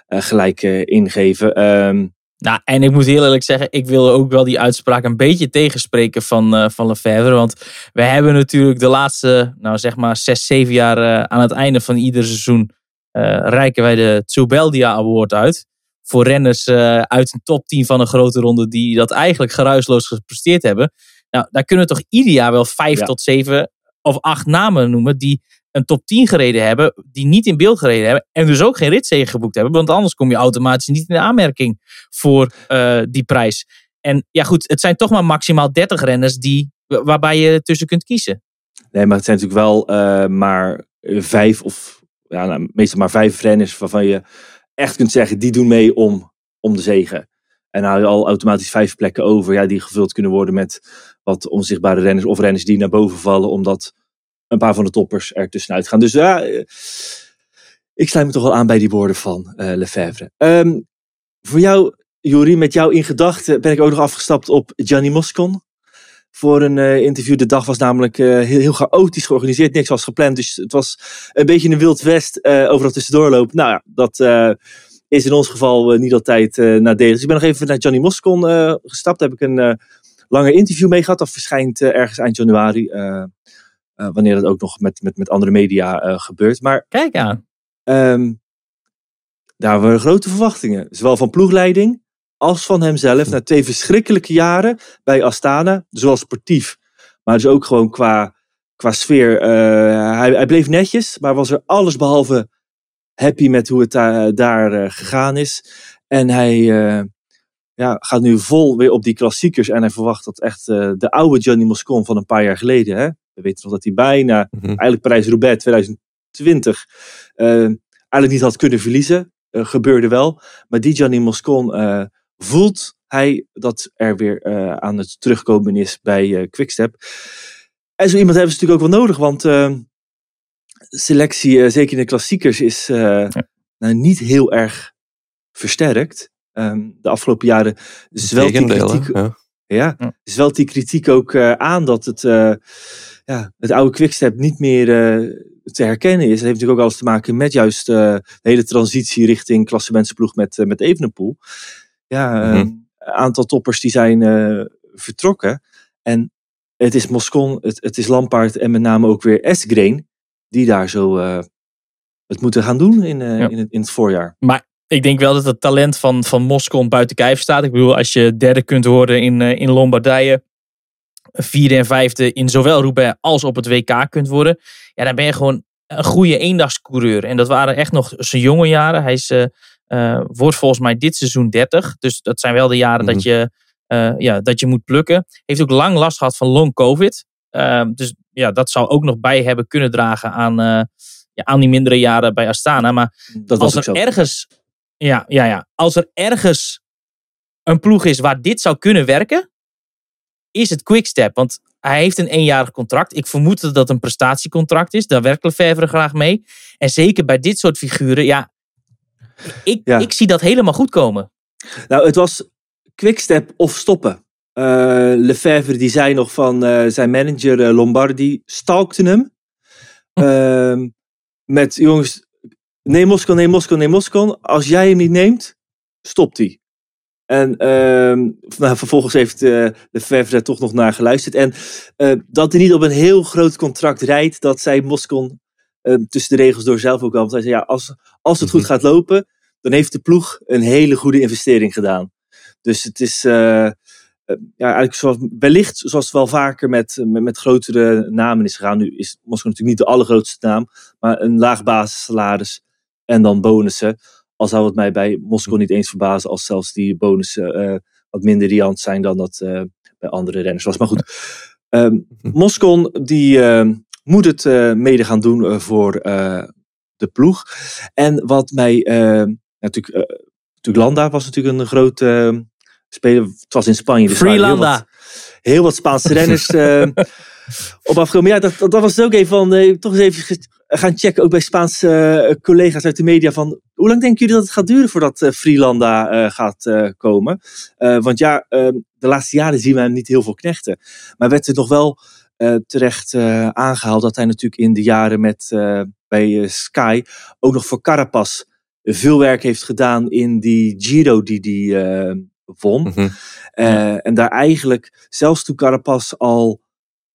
uh, gelijk ingeven. Um, nou, en ik moet heel eerlijk zeggen, ik wil ook wel die uitspraak een beetje tegenspreken van, uh, van Lefebvre. Want we hebben natuurlijk de laatste, nou zeg maar, zes, zeven jaar uh, aan het einde van ieder seizoen reiken wij de Tsubeldia Award uit. Voor renners uit een top 10 van een grote ronde die dat eigenlijk geruisloos gepresteerd hebben. Nou, daar kunnen we toch ieder jaar wel vijf tot zeven of acht namen noemen die een top 10 gereden hebben, die niet in beeld gereden hebben en dus ook geen ritzegen geboekt hebben. Want anders kom je automatisch niet in de aanmerking voor uh, die prijs. En ja goed, het zijn toch maar maximaal 30 renners die, waarbij je tussen kunt kiezen. Nee, maar het zijn natuurlijk wel uh, maar vijf of ja, nou, meestal maar vijf renners waarvan je echt kunt zeggen, die doen mee om, om de zegen. En dan je al automatisch vijf plekken over, ja, die gevuld kunnen worden met wat onzichtbare renners of renners die naar boven vallen, omdat een paar van de toppers er tussenuit gaan. Dus ja, uh, ik sluit me toch wel aan bij die woorden van uh, Lefebvre. Um, voor jou, Juri, met jou in gedachten ben ik ook nog afgestapt op Gianni Moscon. Voor een uh, interview. De dag was namelijk heel, heel, chaotisch georganiseerd. Niks was gepland. Dus het was een beetje een wild west overal tussendoor lopen. Nou ja, dat is in ons geval niet altijd nadelig. Dus ik ben nog even naar Gianni Moscon gestapt. Daar heb ik een langer interview mee gehad. Dat verschijnt ergens eind januari. Uh, wanneer dat ook nog met, met, met andere media uh, gebeurt. Maar, Kijk aan. Um, daar waren grote verwachtingen. Zowel van ploegleiding als van hemzelf. Na twee verschrikkelijke jaren bij Astana. Zowel sportief, maar dus ook gewoon qua, qua sfeer. Uh, hij, hij bleef netjes, maar was er alles behalve happy met hoe het daar, daar gegaan is. En hij ja, gaat nu vol weer op die klassiekers. En hij verwacht dat echt de oude Johnny Moscon van een paar jaar geleden. Hè, we weten nog dat hij bijna, mm -hmm. eigenlijk Parijs-Roubaix 2020, uh, eigenlijk niet had kunnen verliezen. Gebeurde wel. Maar die Gianni Moscon voelt hij dat er weer aan het terugkomen is bij Quickstep. En zo iemand hebben ze natuurlijk ook wel nodig, want selectie, zeker in de klassiekers, is ja. nou, niet heel erg versterkt. Um, de afgelopen jaren zwelt die kritiek, ja. Ja, ja. zwelt die kritiek ook aan dat het ja, het oude Quickstep niet meer uh, te herkennen is. Dat heeft natuurlijk ook alles te maken met juist uh, de hele transitie richting klassementsploeg met, uh, met Evenepoel. Ja, mm -hmm. een aantal toppers die zijn vertrokken. En het is Moscon, het, het is Lampaard en met name ook weer Esgreen die daar zo het moeten gaan doen in, ja. in, het, in het voorjaar. Maar ik denk wel dat het talent van, van Moscon buiten kijf staat. Ik bedoel, als je derde kunt worden in, in Lombardije vierde en vijfde in zowel Roubaix als op het WK kunt worden. Ja, dan ben je gewoon een goede eendagscoureur. En dat waren echt nog zijn jonge jaren. Hij is, uh, uh, wordt volgens mij dit seizoen 30. Dus dat zijn wel de jaren dat, mhm. je, uh, ja, dat je moet plukken. Heeft ook lang last gehad van long covid. Ehm, dus ja, dat zou ook nog bij hebben kunnen dragen aan, ja, aan die mindere jaren bij Astana. Maar dat als er ergens... Ja, ja, ja. Als er ergens een ploeg is waar dit zou kunnen werken is het Quickstep. Want hij heeft een eenjarig contract. Ik vermoed dat dat een prestatiecontract is. Daar werkt Lefevre graag mee. En zeker bij dit soort figuren, ja, ik, ja. ik zie dat helemaal goed komen. Nou, het was Quickstep of stoppen. Uh, Lefevre die zei nog van uh, zijn manager uh, Lombardi stalkte hem. Hm. met jongens, neem Moskou, neem Moskou, neem Moskou. Als jij hem niet neemt, stopt hij. En uh, nou, vervolgens heeft de VVD toch nog naar geluisterd. En dat hij niet op een heel groot contract rijdt, dat zei Moscon uh, tussen de regels door zelf ook al. Want hij zei, ja, als, als het goed mhm. gaat lopen, dan heeft de ploeg een hele goede investering gedaan. Dus het is ja, eigenlijk zoals, wellicht zoals het wel vaker met, met, met grotere namen is gegaan. Nu is Moscon natuurlijk niet de allergrootste naam, maar een laag basissalaris en dan bonussen Al zou het mij bij Moskou niet eens verbazen als zelfs die bonussen eh, wat minder riant zijn dan dat eh, bij andere renners was. Maar goed, ehm Moscon die ehm, moet het eh, mede gaan doen eh, voor eh, de ploeg. En wat mij natuurlijk, natuurlijk Landa was natuurlijk een grote speler. Het was in Spanje. Dus heel Freelanda. wat- Heel wat Spaanse renners op afgekomen. Ja, dat, dat, was het ook even van, toch eens even gaan checken, ook bij Spaanse collega's uit de media, van hoe lang denken jullie dat het gaat duren voordat Freelanda gaat komen? Want ja, ehm, de laatste jaren zien we hem niet heel veel knechten. Maar werd er nog wel terecht eh, aangehaald dat hij natuurlijk in de jaren met, eh, bij eh, Sky ook nog voor Carapaz veel werk heeft gedaan in die Giro die hij eh, won. Mhm. Eh, En daar eigenlijk, zelfs toen Carapaz al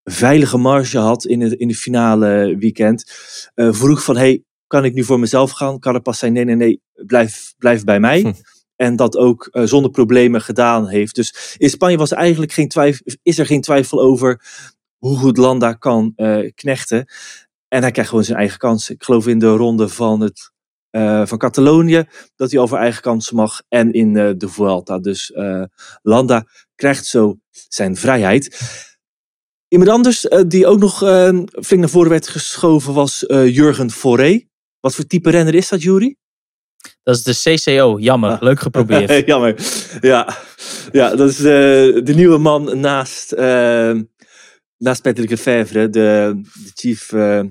veilige marge had in het, in het finale weekend, eh, vroeg van, hey, kan ik nu voor mezelf gaan? Carapaz zei, nee, nee, nee, blijf, blijf bij mij. Hm. En dat ook eh, zonder problemen gedaan heeft. Dus in Spanje was eigenlijk geen twijfel, is er geen twijfel over hoe goed Landa kan eh, knechten. En hij krijgt gewoon zijn eigen kans. Ik geloof in de ronde van, het, eh, van Catalonië dat hij over eigen kansen mag. En in eh, de Vuelta. Dus Landa krijgt zo zijn vrijheid. Iemand anders die ook nog flink naar voren werd geschoven was Jurgen Foré. Wat voor type renner is dat, Jury? Dat is de CCO. Jammer. Ah. Leuk geprobeerd. Jammer. Ja. ja, dat is de nieuwe man naast, naast Patrick Lefevre, de, de chief. eh,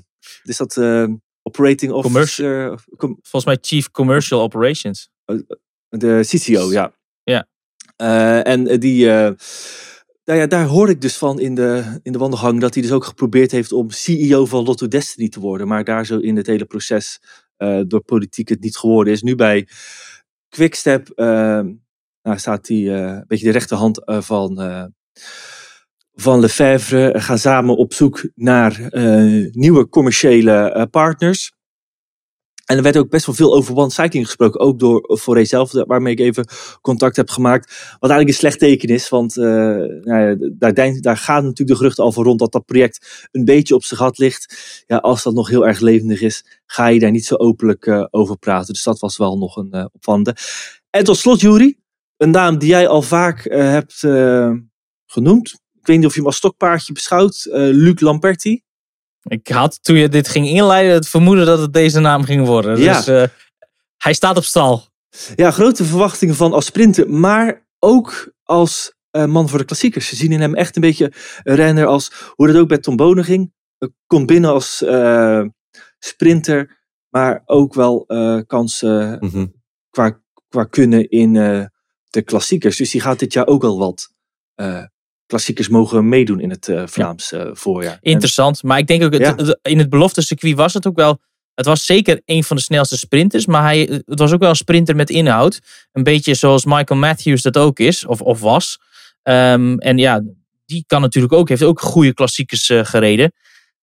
is dat eh, operating officer? com- Volgens mij Chief Commercial Operations. de CCO, ja. Ja. Eh, en die, eh, nou ja, daar hoor ik dus van in de, in de wandelgang dat hij dus ook geprobeerd heeft om CEO van Lotto Destiny te worden. Maar daar zo in het hele proces eh, door politiek het niet geworden is. Nu bij Quickstep eh, nou staat hij eh, een beetje de rechterhand eh, van, eh van Lefebvre. Gaan samen op zoek naar eh, nieuwe commerciële eh, partners. En er werd ook best wel veel over one gesproken, ook door Foré zelf, waarmee ik even contact heb gemaakt. Wat eigenlijk een slecht teken is, want eh, nou daar, daar gaan natuurlijk de geruchten al van rond dat dat project een beetje op zijn gat ligt. Ja, als dat nog heel erg levendig is, ga je daar niet zo openlijk eh, over praten. Dus dat was wel nog een eh opvallende. En tot slot, Jury, een naam die jij al vaak eh, hebt eh, genoemd. Ik weet niet of je hem als stokpaardje beschouwt, eh, Luc Lamperti. Ik had toen je dit ging inleiden het vermoeden dat het deze naam ging worden. Ja. Dus eh, hij staat op stal. Ja, grote verwachtingen van als sprinter, maar ook als eh, man voor de klassiekers. Ze zien in hem echt een beetje een renner als, hoe dat ook bij Tom Bonen ging. Komt binnen als eh, sprinter, maar ook wel eh, kansen Mhm. qua, qua kunnen in eh, de klassiekers. Dus die gaat dit jaar ook wel wat eh, klassiekers mogen meedoen in het eh, Vlaams eh, voorjaar. En- Interessant. Maar ik denk ook, het, Ja. het- in het belofte circuit was het ook wel... Het was zeker een van de snelste sprinters. Maar hij, het was ook wel een sprinter met inhoud. Een beetje zoals Michael Matthews dat ook is. Of, of was. Ehm, en ja, die kan natuurlijk ook, heeft ook goede klassiekers eh, gereden.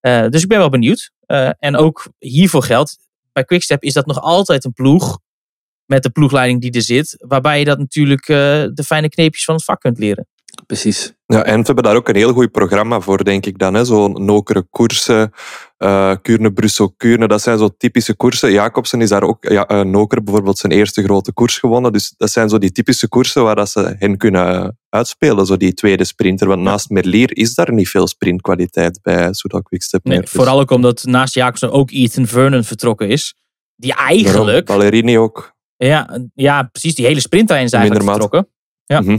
Dus ik ben wel benieuwd. En ook hiervoor geldt, bij Quickstep is dat nog altijd een ploeg. Met de ploegleiding die er zit. Waarbij je dat natuurlijk de fijne kneepjes van het vak kunt leren. Precies. Ja, en we hebben daar ook een heel goed programma voor, denk ik dan. hè. Zo'n Nokere koersen, eh Kuurne, Brussel, Kuurne. Dat zijn zo typische koersen. Jacobsen is daar ook, ja, eh, Nokere bijvoorbeeld, zijn eerste grote koers gewonnen. Dus dat zijn zo die typische koersen waar dat ze hen kunnen eh, uitspelen. Zo die tweede sprinter. Want naast Merlier is daar niet veel sprintkwaliteit bij Soudal Quickstep Nee. Dus vooral ook omdat naast Jacobsen ook Ethan Vernon vertrokken is. Die eigenlijk, Ballerini ook. ja, ja precies, die hele sprintlijn is eigenlijk vertrokken. Ja. Mhm.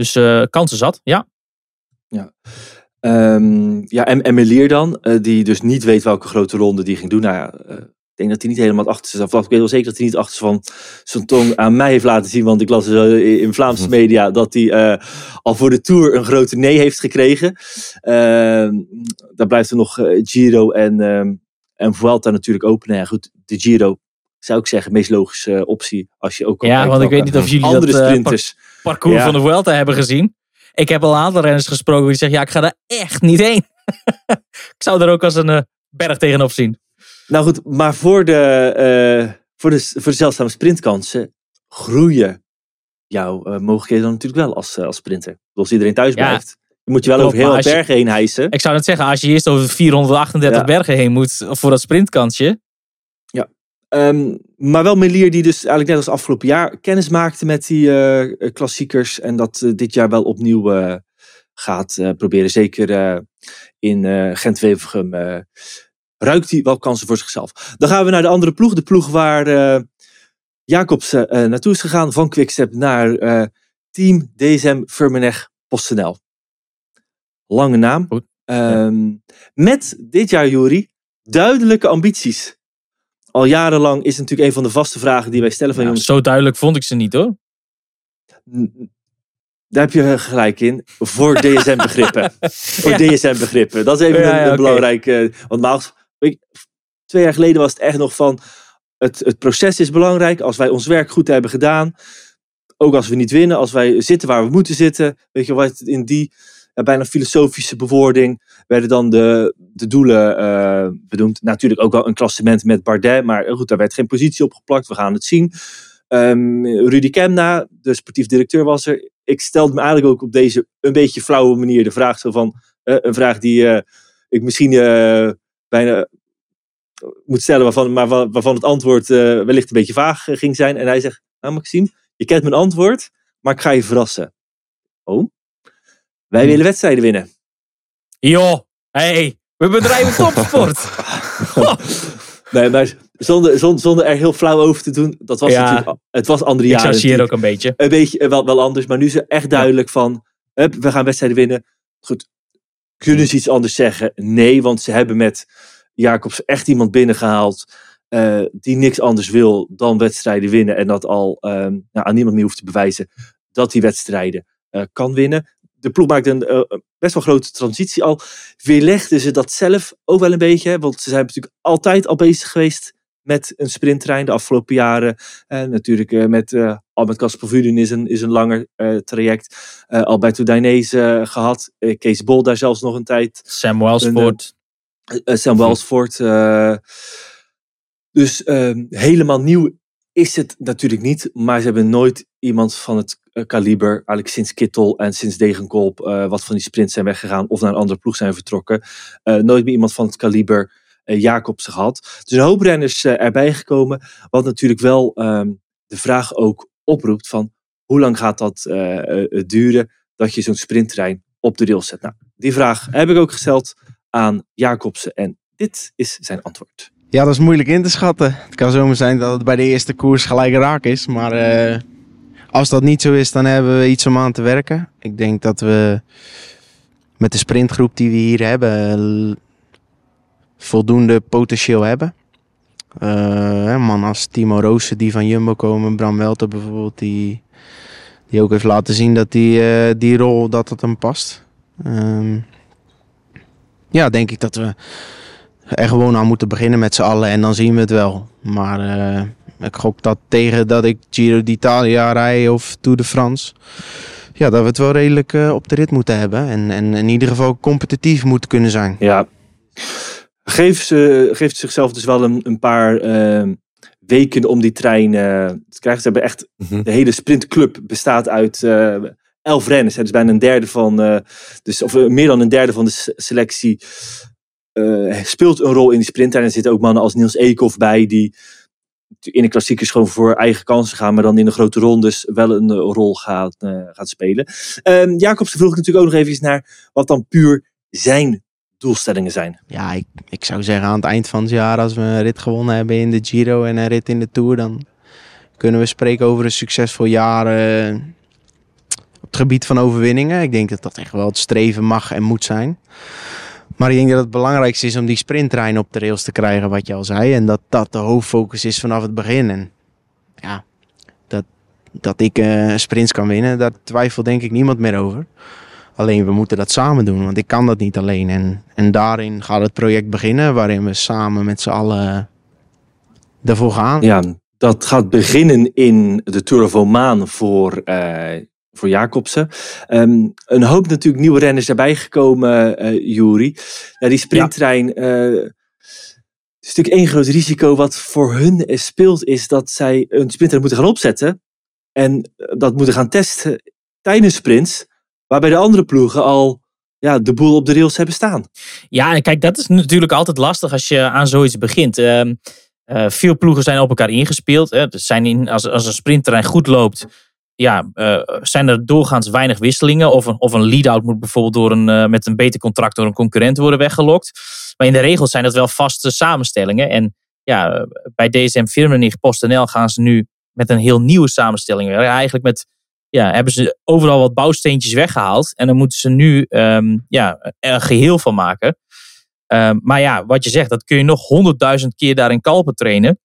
Dus eh, kansen zat, ja. Ehm, ja, en, en Melier dan, eh, die dus niet weet welke grote ronde die ging doen. Nou ja, eh, ik denk dat hij niet helemaal achter zich af. Ik weet wel zeker dat hij niet achter van zijn tong aan mij heeft laten zien. Want ik las eh, in Vlaamse Mhm. media dat hij al voor de Tour een grote nee heeft gekregen. Ehm daar blijft er nog Giro en, ehm en Vuelta natuurlijk open. Nou ja, goed, de Giro zou ik zeggen, meest logische optie. Als je ook Ja, kijken ik weet niet of jullie andere dat, sprinters. Parcours Ja. van de Vuelta hebben gezien. Ik heb al een aantal renners gesproken die zeggen, ja, ik ga daar echt niet heen. ik zou er ook als een eh, berg tegenop zien. Nou goed, maar voor de, eh, voor de, voor de zeldzame sprintkansen groeien jouw eh, mogelijkheden dan natuurlijk wel als, als sprinter. Als iedereen thuis Ja. blijft. Dan moet je wel Klopt, over heel wat je- bergen heen hijsen. Ik zou net zeggen, als je eerst over 438 Ja. bergen heen moet voor dat sprintkansje. Ehm, maar wel Melier die dus eigenlijk net als afgelopen jaar kennis maakte met die uh, klassiekers. En dat uh, dit jaar wel opnieuw uh, gaat proberen. Zeker in Gent-Wevergem ruikt hij wel kansen voor zichzelf. Dan gaan we naar de andere ploeg. De ploeg waar Jacobs naartoe is gegaan. Van Quickstep naar Team DSM Firmenech PostNL. Lange naam. Um, met dit jaar, Jury, duidelijke ambities. Al jarenlang is natuurlijk een van de vaste vragen die wij stellen van ja, jongens. Zo duidelijk vond ik ze niet hoor. Daar heb je gelijk in. Voor DSM-begrippen. voor. DSM-begrippen. Dat is even ja, een, een okay. belangrijke. Want normaal, twee jaar geleden was het echt nog van. Het, het proces is belangrijk. Als wij ons werk goed hebben gedaan. Ook als we niet winnen. Als wij zitten waar we moeten zitten. Weet je wat in die bijna filosofische bewoording werden dan de, de doelen uh. Natuurlijk ook wel een klassement met Bardet, maar goed, daar werd geen positie op geplakt. We gaan het zien. Um, Rudy Kemna, de sportief directeur, was er. Ik stelde me eigenlijk ook op deze een beetje flauwe manier de vraag van uh, een vraag die uh, ik misschien bijna moet stellen, waarvan, maar waarvan het antwoord wellicht een beetje vaag ging zijn. En hij zegt: Nou, Maxime, je kent mijn antwoord, maar ik ga je verrassen. Oh, wij willen wedstrijden winnen. Joh, hey, we bedrijven topsport. nee, maar zonder, zonder, zonder, er heel flauw over te doen, dat was ja, natuurlijk, het was andere jaren. Ik hier ook een beetje. Een beetje, wel, wel anders, maar nu is het echt duidelijk van, hup, we gaan wedstrijden winnen. Goed, kunnen ze iets anders zeggen? Nee, want ze hebben met Jacobs echt iemand binnengehaald uh, die niks anders wil dan wedstrijden winnen. En dat al um, nou, aan niemand meer hoeft te bewijzen dat hij wedstrijden uh, kan winnen de ploeg maakte een uh, best wel grote transitie al. Weerlegden ze dat zelf ook wel een beetje. Want ze zijn natuurlijk altijd al bezig geweest met een sprinttrein de afgelopen jaren. Uh, natuurlijk uh, met uh, Albert Kaspervuden is een, is een langer traject. Alberto Dainese gehad. Kees Bol daar zelfs nog een tijd. Sam Welsford. Sam Welsford. dus ehm, helemaal nieuw is het natuurlijk niet. Maar ze hebben nooit iemand van het kaliber, eigenlijk sinds Kittel en sinds Degenkolb, uh, wat van die sprints zijn weggegaan of naar een andere ploeg zijn vertrokken. Uh, nooit meer iemand van het kaliber uh, Jacobsen gehad. Dus een hoop renners erbij gekomen, wat natuurlijk wel um, de vraag ook oproept van hoe lang gaat dat duren dat je zo'n sprinttrein op de rails zet. Nou, die vraag heb ik ook gesteld aan Jacobsen en dit is zijn antwoord. Ja, dat is moeilijk in te schatten. Het kan zomaar zijn dat het bij de eerste koers gelijk raak is, maar als dat niet zo is, dan hebben we iets om aan te werken. Ik denk dat we met de sprintgroep die we hier hebben voldoende potentieel hebben. Uh, man als Timo Roosen die van Jumbo komen, Bram Welter bijvoorbeeld, die, die ook heeft laten zien dat die, die rol dat het hem past. Um, ja, denk ik dat we er gewoon aan moeten beginnen met z'n allen en dan zien we het wel. Maar uh, ik gok dat tegen dat ik Giro d'Italia rij of Tour de France. Ja, dat we het wel redelijk uh, op de rit moeten hebben. En, en in ieder geval competitief moeten kunnen zijn. Ja. Geeft, ze, geeft zichzelf dus wel een, een paar uh, weken om die trein uh, te krijgen. Ze hebben echt, mm-hmm. de hele sprintclub bestaat uit elf renners. Het is bijna een derde van, dus, of meer dan een derde van de selectie speelt een rol in die sprint. En er zitten ook mannen als Niels Eekhoff bij, die in de klassiekers gewoon voor eigen kansen gaan, maar dan in de grote rondes wel een rol gaat, uh, gaat spelen. Um, Jacobsen vroeg natuurlijk ook nog even naar wat dan puur zijn doelstellingen zijn. Ja, ik, ik zou zeggen aan het eind van het jaar, als we een rit gewonnen hebben in de Giro en een rit in de Tour, dan kunnen we spreken over een succesvol jaar uh, op het gebied van overwinningen. Ik denk dat dat echt wel het streven mag en moet zijn. Maar ik denk dat het belangrijkste is om die sprinttrein op de rails te krijgen, wat je al zei. En dat dat de hoofdfocus is vanaf het begin. En ja, dat, dat ik uh, sprints kan winnen, daar twijfelt denk ik niemand meer over. Alleen we moeten dat samen doen, want ik kan dat niet alleen. En, en daarin gaat het project beginnen, waarin we samen met z'n allen ervoor gaan. Ja, dat gaat beginnen in de Tour of Oman voor uh, voor Jacobsen. Um, een hoop natuurlijk nieuwe renners erbij gekomen, uh, Jury. Ja, die sprinttrein. Uh, is natuurlijk één groot risico wat voor hun speelt, is dat zij een sprinter moeten gaan opzetten. En dat moeten gaan testen tijdens sprints. Waarbij de andere ploegen al ja, de boel op de rails hebben staan. Ja, en kijk, dat is natuurlijk altijd lastig als je aan zoiets begint. Uh, Uh, veel ploegen zijn op elkaar ingespeeld. Hè. Dus zijn in, als, als een sprintterrein goed loopt, ja, uh, zijn er doorgaans weinig wisselingen. Of een, of een lead-out moet bijvoorbeeld door een, uh, met een beter contract door een concurrent worden weggelokt. Maar in de regel zijn dat wel vaste samenstellingen. En ja, bij DSM Firmenich PostNL gaan ze nu met een heel nieuwe samenstelling. Eigenlijk met, ja, hebben ze overal wat bouwsteentjes weggehaald. En dan moeten ze nu um, ja, een geheel van maken. Um, maar ja, wat je zegt, dat kun je nog honderdduizend keer daarin kalpen trainen.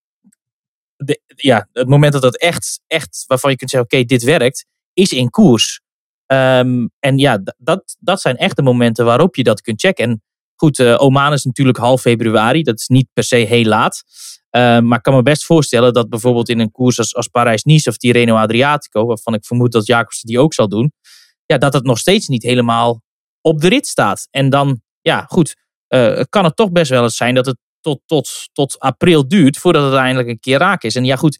Ja, het moment dat dat echt, echt waarvan je kunt zeggen, oké, dit werkt, is in koers. Um, en ja, dat, dat zijn echt de momenten waarop je dat kunt checken. En goed, uh, Oman is natuurlijk half februari, dat is niet per se heel laat. Uh, maar ik kan me best voorstellen dat bijvoorbeeld in een koers als, als Parijs-Nice of Tirreno Adriatico, waarvan ik vermoed dat Jacobsen die ook zal doen, ja, dat het nog steeds niet helemaal op de rit staat. En dan, ja, goed, uh, kan het toch best wel eens zijn dat het tot, tot, tot april duurt voordat het uiteindelijk een keer raak is. En ja, goed,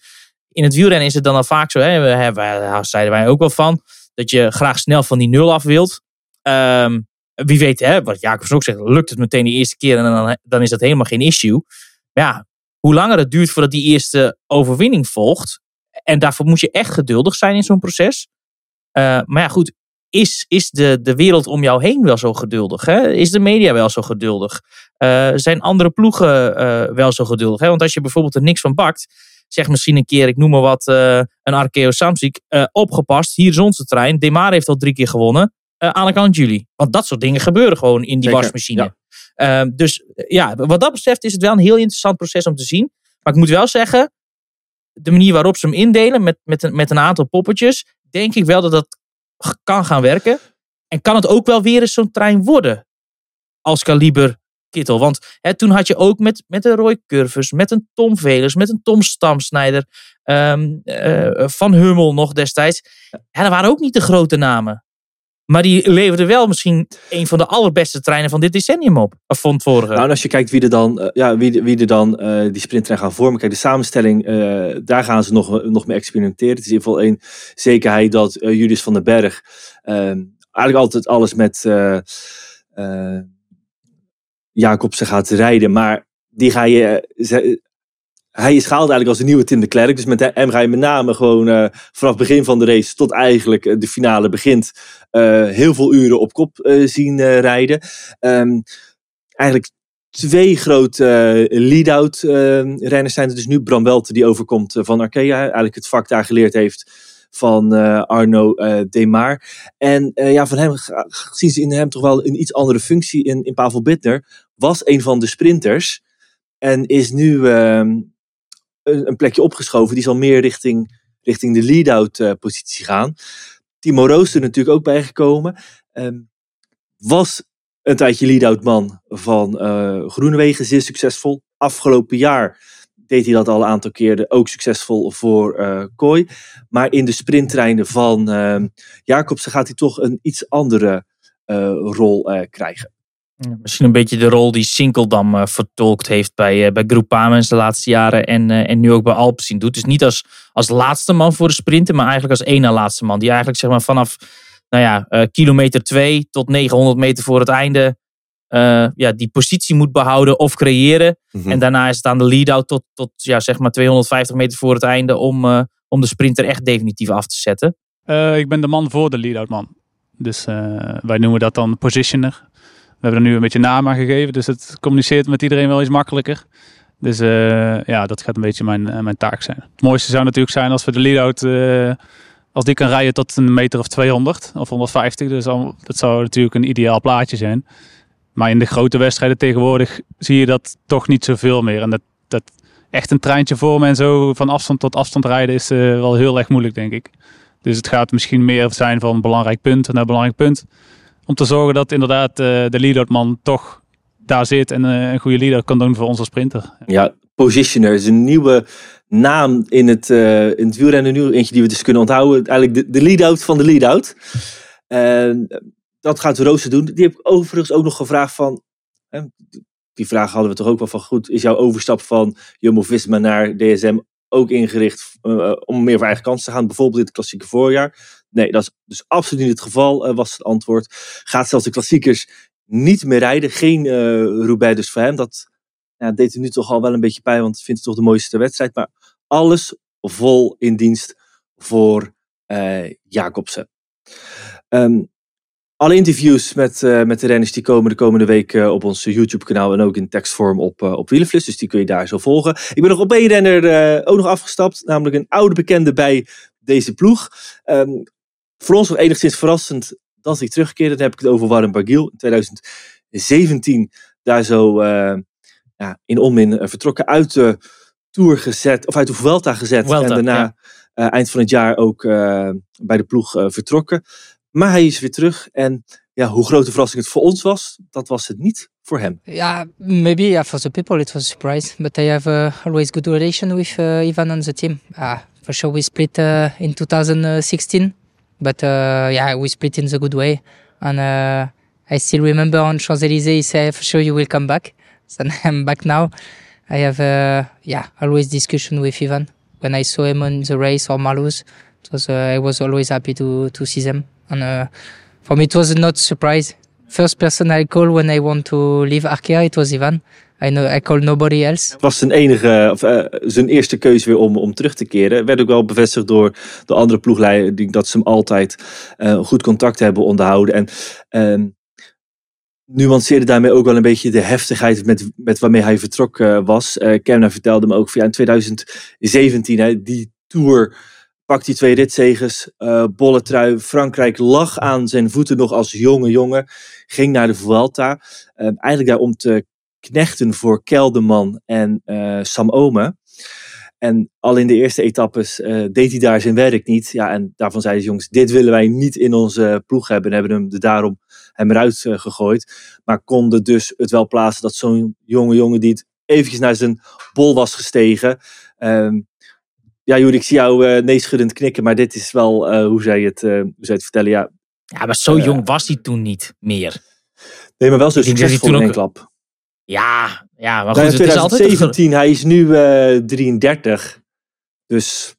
in het wielrennen is het dan al vaak zo, hè, we daar zeiden wij ook wel van, dat je graag snel van die nul af wilt. Um, wie weet, hè, wat Jacobs ook zegt, lukt het meteen de eerste keer en dan, dan is dat helemaal geen issue. Maar ja, hoe langer het duurt voordat die eerste overwinning volgt, en daarvoor moet je echt geduldig zijn in zo'n proces. Uh, maar ja, goed, is, is de, de wereld om jou heen wel zo geduldig? Hè? Is de media wel zo geduldig? Uh, zijn andere ploegen uh, wel zo geduldig? Hè? Want als je bijvoorbeeld er niks van bakt, zeg misschien een keer, ik noem maar wat, uh, een Arkeo Samsic, opgepast, hier is onze trein, Demar heeft al drie keer gewonnen, aan de kant jullie. Want dat soort dingen gebeuren gewoon in die Zeker, wasmachine. Ja. dus ja, wat dat betreft is het wel een heel interessant proces om te zien. Maar ik moet wel zeggen, de manier waarop ze hem indelen met, met, een, met een aantal poppetjes, denk ik wel dat dat kan gaan werken. En kan het ook wel weer eens zo'n trein worden. Als kaliber Kittel. Want hè, toen had je ook met, met een Roy Curvers, met een Tom Velers, met een Tom Stamsnijder, um, Van Hummel nog destijds. Ja, dat waren ook niet de grote namen. Maar die leverden wel misschien een van de allerbeste treinen van dit decennium op. Of van vorige. Nou, en als je kijkt wie er dan, uh, ja, wie, wie er dan uh, die sprinttrein gaan vormen. Kijk, de samenstelling, uh, daar gaan ze nog, nog mee experimenteren. Het is in ieder geval één zekerheid dat Julius van den Berg ehm, eigenlijk altijd alles met Jacobsen gaat rijden. Maar die ga je hij is gehaald eigenlijk als de nieuwe Tim de Klerk. Dus met hem ga je met name gewoon uh, vanaf begin van de race tot eigenlijk uh, de finale begint. Uh, heel veel uren op kop zien rijden. Um, eigenlijk twee grote lead-out renners zijn er dus nu. Bram Welte die overkomt van Arkea. Eigenlijk het vak daar geleerd heeft van Arno Demar. En ja, van hem zien ze in hem toch wel een iets andere functie in, in Pavel Bittner. Was een van de sprinters. En is nu ehm, een plekje opgeschoven. Die zal meer richting, richting de lead-out uh, positie gaan. Timo Roos er natuurlijk ook bijgekomen. Um, was een tijdje lead-out man van uh, Groenewegen, zeer succesvol. Afgelopen jaar deed hij dat al een aantal keren, ook succesvol voor uh, Kooi. Maar in de sprinttreinen van uh, Jacobsen gaat hij toch een iets andere rol krijgen. Misschien een beetje de rol die Sinkeldam uh, vertolkt heeft bij, uh, bij Groupamens de laatste jaren en, uh, en nu ook bij Alpecin doet. Dus niet als, als laatste man voor de sprinten, maar eigenlijk als één na laatste man. Die eigenlijk zeg maar vanaf nou ja, kilometer 2 tot 900 meter voor het einde ja, die positie moet behouden of creëren. Mm-hmm. En daarna is het aan de lead-out tot, tot ja, zeg maar 250 meter voor het einde om, om de sprinter echt definitief af te zetten. ik ben de man voor de lead-out man. Dus wij noemen dat dan positioner. We hebben er nu een beetje naam aan gegeven, dus het communiceert met iedereen wel iets makkelijker. Dus uh, ja, dat gaat een beetje mijn, uh, mijn taak zijn. Het mooiste zou natuurlijk zijn als we de lead-out, uh, als die kan rijden tot een meter of 200 of 150. Dus dat zou natuurlijk een ideaal plaatje zijn. Maar in de grote wedstrijden tegenwoordig zie je dat toch niet zoveel meer. En dat, dat echt een treintje vormen en zo van afstand tot afstand rijden is wel heel erg moeilijk, denk ik. Dus het gaat misschien meer zijn van belangrijk punt naar belangrijk punt om te zorgen dat inderdaad uh, de lead man toch daar zit en uh, een goede leader kan doen voor onze sprinter. Ja, positioner is een nieuwe naam in het, uh, wielrennen. Nu eentje die we dus kunnen onthouden. Eigenlijk de, de lead-out van de lead-out. dat gaat Roos doen. Die heb ik overigens ook nog gevraagd van... die vraag hadden we toch ook wel van goed. Is jouw overstap van Jumbo-Visma naar DSM ook ingericht om meer voor eigen kans te gaan? Bijvoorbeeld in klassieke voorjaar. Nee, dat is dus absoluut niet het geval, uh, was het antwoord. Gaat zelfs de klassiekers niet meer rijden. Geen uh, Roubaix dus voor hem. Dat, Ja, deed er nu toch al wel een beetje pijn, want ik vind het toch de mooiste wedstrijd. Maar alles vol in dienst voor uh, Jacobsen. Ehm, alle interviews met, met de renners die komen de komende week op ons YouTube-kanaal en ook in tekstvorm op, uh, op Wielenflits. Dus die kun je daar zo volgen. Ik ben nog op één renner ook nog afgestapt, namelijk een oude bekende bij deze ploeg. Um, voor ons nog enigszins verrassend dat hij terugkeerde. Dan heb ik het over Warren Barguil in 2017. Daar zo ja, in onmin vertrokken uit de Tour gezet, of uit de Vuelta gezet. Vuelta, en daarna ja. eind van het jaar ook bij de ploeg vertrokken. Maar hij is weer terug. En ja, hoe grote verrassing het voor ons was, dat was het niet voor hem. Yeah, maybe yeah, for the people it was a surprise. But I have uh, always good relation with uh, Ivan and the team. Uh, for sure we split uh, in 2016. But uh, yeah, we split in the good way. And uh, I still remember on Champs-Élysées he said, for sure you will come back. So I'm back now. I have uh, yeah, always discussion with Ivan. When I saw him on the race or Malus, was, I was always happy to, to see them. And for me, it was not surprise. First person I call when I want to leave Arkea, it was Ivan. I I called nobody else. Het was zijn enige, of, uh, zijn eerste keuze weer om, om terug te keren. Werd ook wel bevestigd door de andere ploegleider, dat ze hem altijd uh, goed contact hebben onderhouden. En uh, nuanceerde daarmee ook wel een beetje de heftigheid met, met waarmee hij vertrokken was. Uh, Kemna vertelde me ook van ja, in 2017, hè, die tour pakt die twee ritzegers, uh, bolle trui. Frankrijk lag aan zijn voeten nog als jonge jongen. Ging naar de Vuelta. Uh, eigenlijk daar om te knechten voor Kelderman en uh, Sam Ome. En al in de eerste etappes uh, deed hij daar zijn werk niet. Ja, en daarvan zeiden ze, jongens, dit willen wij niet in onze ploeg hebben. En hebben hem er daarom hem eruit uh, gegooid. Maar konden dus het wel plaatsen dat zo'n jonge jongen die het eventjes naar zijn bol was gestegen. Uh, ja, Juri, ik zie jou uh, neeschuddend knikken, maar dit is wel hoe, zij het, hoe zij het vertellen. Ja, ja maar zo jong was hij toen niet meer. Nee, maar wel zo succesvol in één klap. Ja, ja, maar Nou, goed, het is altijd... 2017, hij is nu 33. Dus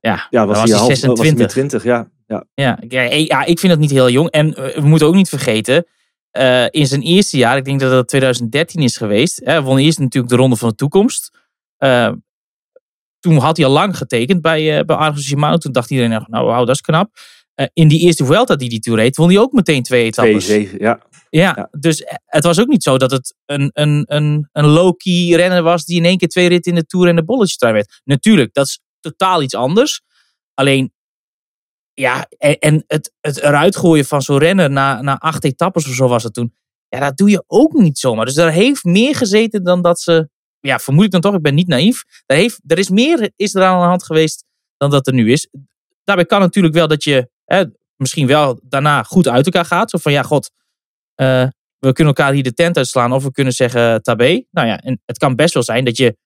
ja, ja was, was hij half, was hij 26. met 20, ja. ja. Ja, ja, ik vind dat niet heel jong. En uh, we moeten ook niet vergeten, uh, in zijn eerste jaar, ik denk dat dat 2013 is geweest, hè, won eerst natuurlijk de Ronde van de Toekomst. Uh, toen had hij al lang getekend bij, uh, bij Argos Shimano. Toen dacht iedereen, nou wauw, dat is knap. In die eerste Vuelta die hij toen reed, won hij ook meteen twee etappes. Twee, zeven, ja. Ja. Ja, dus het was ook niet zo dat het een, een, een, een low-key renner was die in één keer twee ritten in de Tour en de bolletje werd. Natuurlijk, dat is totaal iets anders. Alleen, ja, en, en het, het eruit gooien van zo'n renner na, na acht etappes of zo was het toen. Ja, dat doe je ook niet zomaar. Dus daar heeft meer gezeten dan dat ze ja, vermoed ik dan toch, ik ben niet naïef. Er, heeft, er is meer is er aan de hand geweest dan dat er nu is. Daarbij kan natuurlijk wel dat je hè, misschien wel daarna goed uit elkaar gaat. Zo van ja, god, uh, we kunnen elkaar hier de tent uitslaan of we kunnen zeggen tabé. Nou ja, en het kan best wel zijn dat je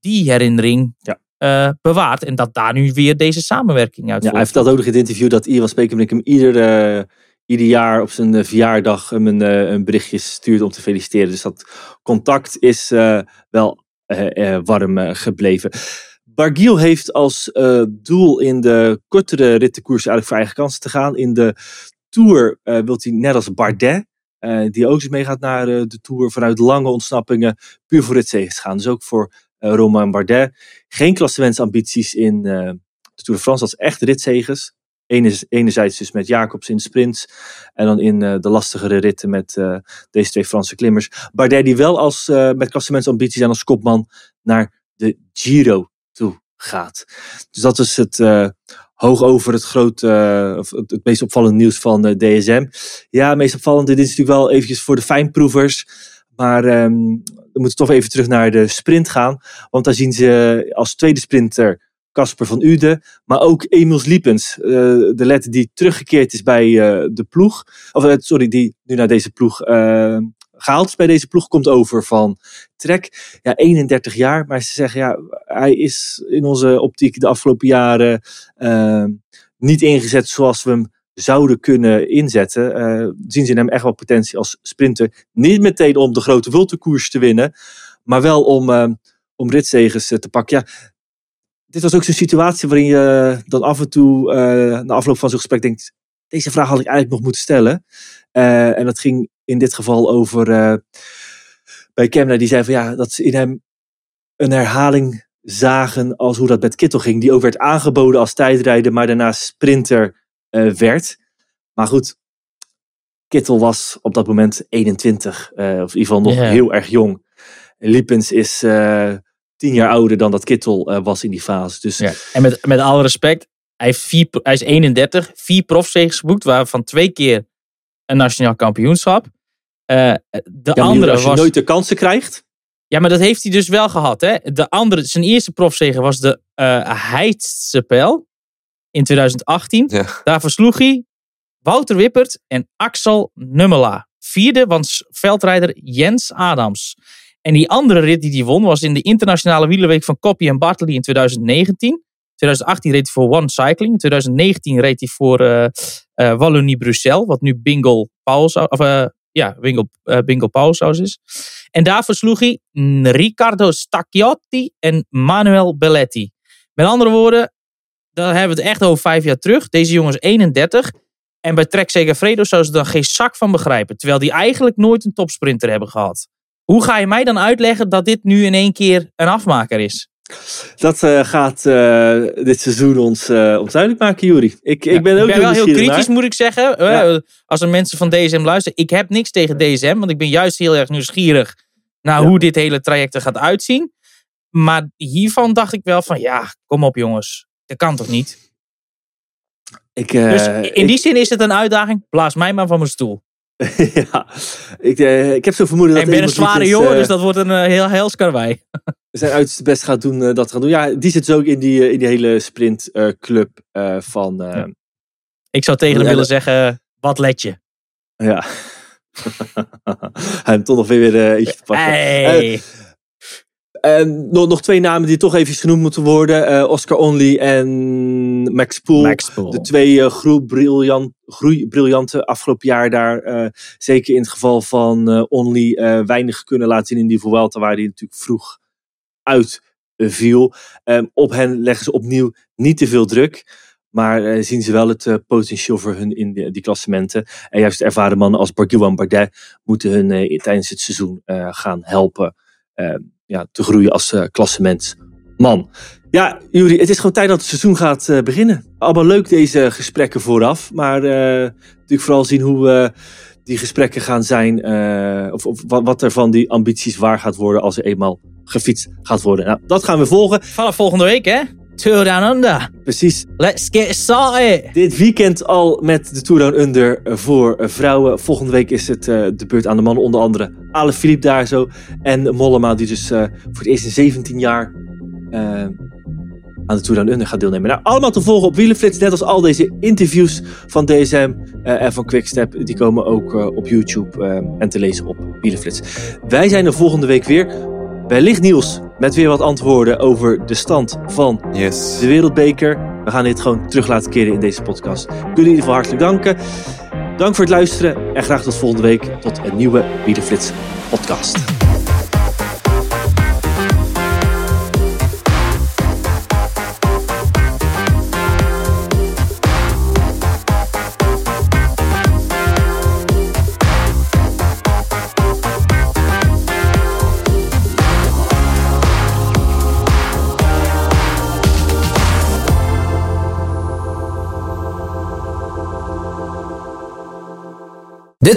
die herinnering ja. uh, bewaart en dat daar nu weer deze samenwerking uit ja, Hij vertelt ook nog in het interview dat Ivan Spekenbrink hem ieder, uh, ieder jaar op zijn verjaardag hem een, een berichtje stuurt om te feliciteren. Dus dat contact is wel warm gebleven. Bargiel heeft als doel in de kortere rittenkoers eigenlijk voor eigen kansen te gaan. In de Tour wil hij net als Bardet, die ook eens meegaat naar de Tour, vanuit lange ontsnappingen puur voor ritzegens gaan. Dus ook voor Romain Bardet. Geen klassementsambities in de Tour de France, is echt ritzegens. Enerzijds dus met Jacobs in de sprints. En dan in de lastigere ritten met deze twee Franse klimmers. Bardet die wel als, uh, met klassementsambities en als kopman naar de Giro toe gaat. Dus dat is het hoog over het grote, of het, meest opvallende nieuws van de DSM. Ja, meest opvallende, dit is natuurlijk wel eventjes voor de fijnproevers. Maar um, we moeten toch even terug naar de sprint gaan. Want daar zien ze als tweede sprinter Casper van Uden, maar ook Emils Liepens, de letter die teruggekeerd is bij de ploeg, of sorry, die nu naar deze ploeg gehaald bij deze ploeg, komt over van Trek. Ja, 31 jaar, maar ze zeggen ja, hij is in onze optiek de afgelopen jaren niet ingezet zoals we hem zouden kunnen inzetten. zien ze in hem echt wel potentie als sprinter. Niet meteen om de grote wultenkoers te winnen, maar wel om, om ritzegers te pakken. Ja, dit was ook zo'n situatie waarin je dan af en toe uh, na afloop van zo'n gesprek denkt: deze vraag had ik eigenlijk nog moeten stellen. Uh, en dat ging in dit geval over uh, bij Kemna, die zei van ja, dat ze in hem een herhaling zagen als hoe dat met Kittel ging. Die ook werd aangeboden als tijdrijder, maar daarna sprinter uh, werd. Maar goed, Kittel was op dat moment 21, uh, of in ieder geval nog yeah. heel erg jong. Liepens is tien jaar ouder dan dat Kittel was in die fase. Dus... Ja. En met, met alle respect, hij, heeft vier, hij is 31, vier profzegens geboekt, waarvan twee keer een nationaal kampioenschap. Uh, de ja, andere als je was... nooit de kansen krijgt. Ja, maar dat heeft hij dus wel gehad. Hè? De andere, zijn eerste profzege was de uh, Heidsepel in 2018. Ja. Daar versloeg hij Wouter Wippert en Axel Nummela. Vierde was veldrijder Jens Adams. En die andere rit die hij won was in de internationale wielerweek van Koppie en Bartoli in 2019. 2018 reed hij voor One Cycling. In 2019 reed hij voor uh, uh, Wallonie-Bruxelles, wat nu Bingo Pauls, of uh, ja, Bingo Pauls is. En daar versloeg hij Riccardo Stacchiotti en Manuel Belletti. Met andere woorden, daar hebben we het echt over vijf jaar terug. Deze jongen is 31. En bij Trek Segafredo zou ze dan geen zak van begrijpen. Terwijl die eigenlijk nooit een topsprinter hebben gehad. Hoe ga je mij dan uitleggen dat dit nu in één keer een afmaker is? Dat uh, gaat uh, dit seizoen ons, uh, ons duidelijk maken, Juri. Ik, ja, ik ben ook ik ben wel heel kritisch, naar. moet ik zeggen. Ja. Als er mensen van DSM luisteren. Ik heb niks tegen DSM, want ik ben juist heel erg nieuwsgierig naar ja. hoe dit hele traject er gaat uitzien. Maar hiervan dacht ik wel van, ja, kom op jongens. Dat kan toch niet? Ik, dus in die zin is het een uitdaging. Blaas mij maar van mijn stoel. ja, ik, ik heb zo vermoeden dat... Ik ben een zware jongen, dus dat wordt een heel helskarwei. Zijn uiterste best gaat doen dat gaan doen. Ja, die zit dus ook in die, in die hele sprintclub van... Ja. Ik zou tegen hem willen zeggen, wat let je? Ja. Hij heeft toch nog weer weer eentje te pakken. Hey. En nog, nog twee namen die toch even genoemd moeten worden. Uh, Oscar Only en Max Pool. Max Pool. De twee groeibriljant, groeibriljanten afgelopen jaar daar. Zeker in het geval van Only weinig kunnen laten zien in die Vuelta. Waar hij natuurlijk vroeg uit viel. Um, op hen leggen ze opnieuw niet te veel druk. Maar zien ze wel het potentieel voor hun in die, klassementen. En juist ervaren mannen als Barguil en Bardet moeten hun tijdens het seizoen gaan helpen ja, te groeien als klassementsman. Ja, Juri, het is gewoon tijd dat het seizoen gaat beginnen. Allemaal leuk deze gesprekken vooraf. Maar natuurlijk vooral zien hoe die gesprekken gaan zijn. of, of wat er van die ambities waar gaat worden als er eenmaal gefietst gaat worden. Nou, dat gaan we volgen. Vanaf volgende week, hè? Tour Down Under. Precies. Let's get started. Dit weekend al met de Tour Down Under voor vrouwen. Volgende week is het uh, de beurt aan de mannen. Onder andere Ale Philippe daar zo. En Mollema die dus uh, voor het eerst in 17 jaar aan de Tour Down Under gaat deelnemen. Nou, allemaal te volgen op Wielenflits. Net als al deze interviews van DSM en van Quickstep. Die komen ook op YouTube en te lezen op Wielenflits. Wij zijn er volgende week weer. Wellicht nieuws met weer wat antwoorden over de stand van yes. de Wereldbeker. We gaan dit gewoon terug laten keren in deze podcast. Ik wil jullie in ieder geval hartelijk danken. Dank voor het luisteren en graag tot volgende week tot een nieuwe Wielerflits podcast.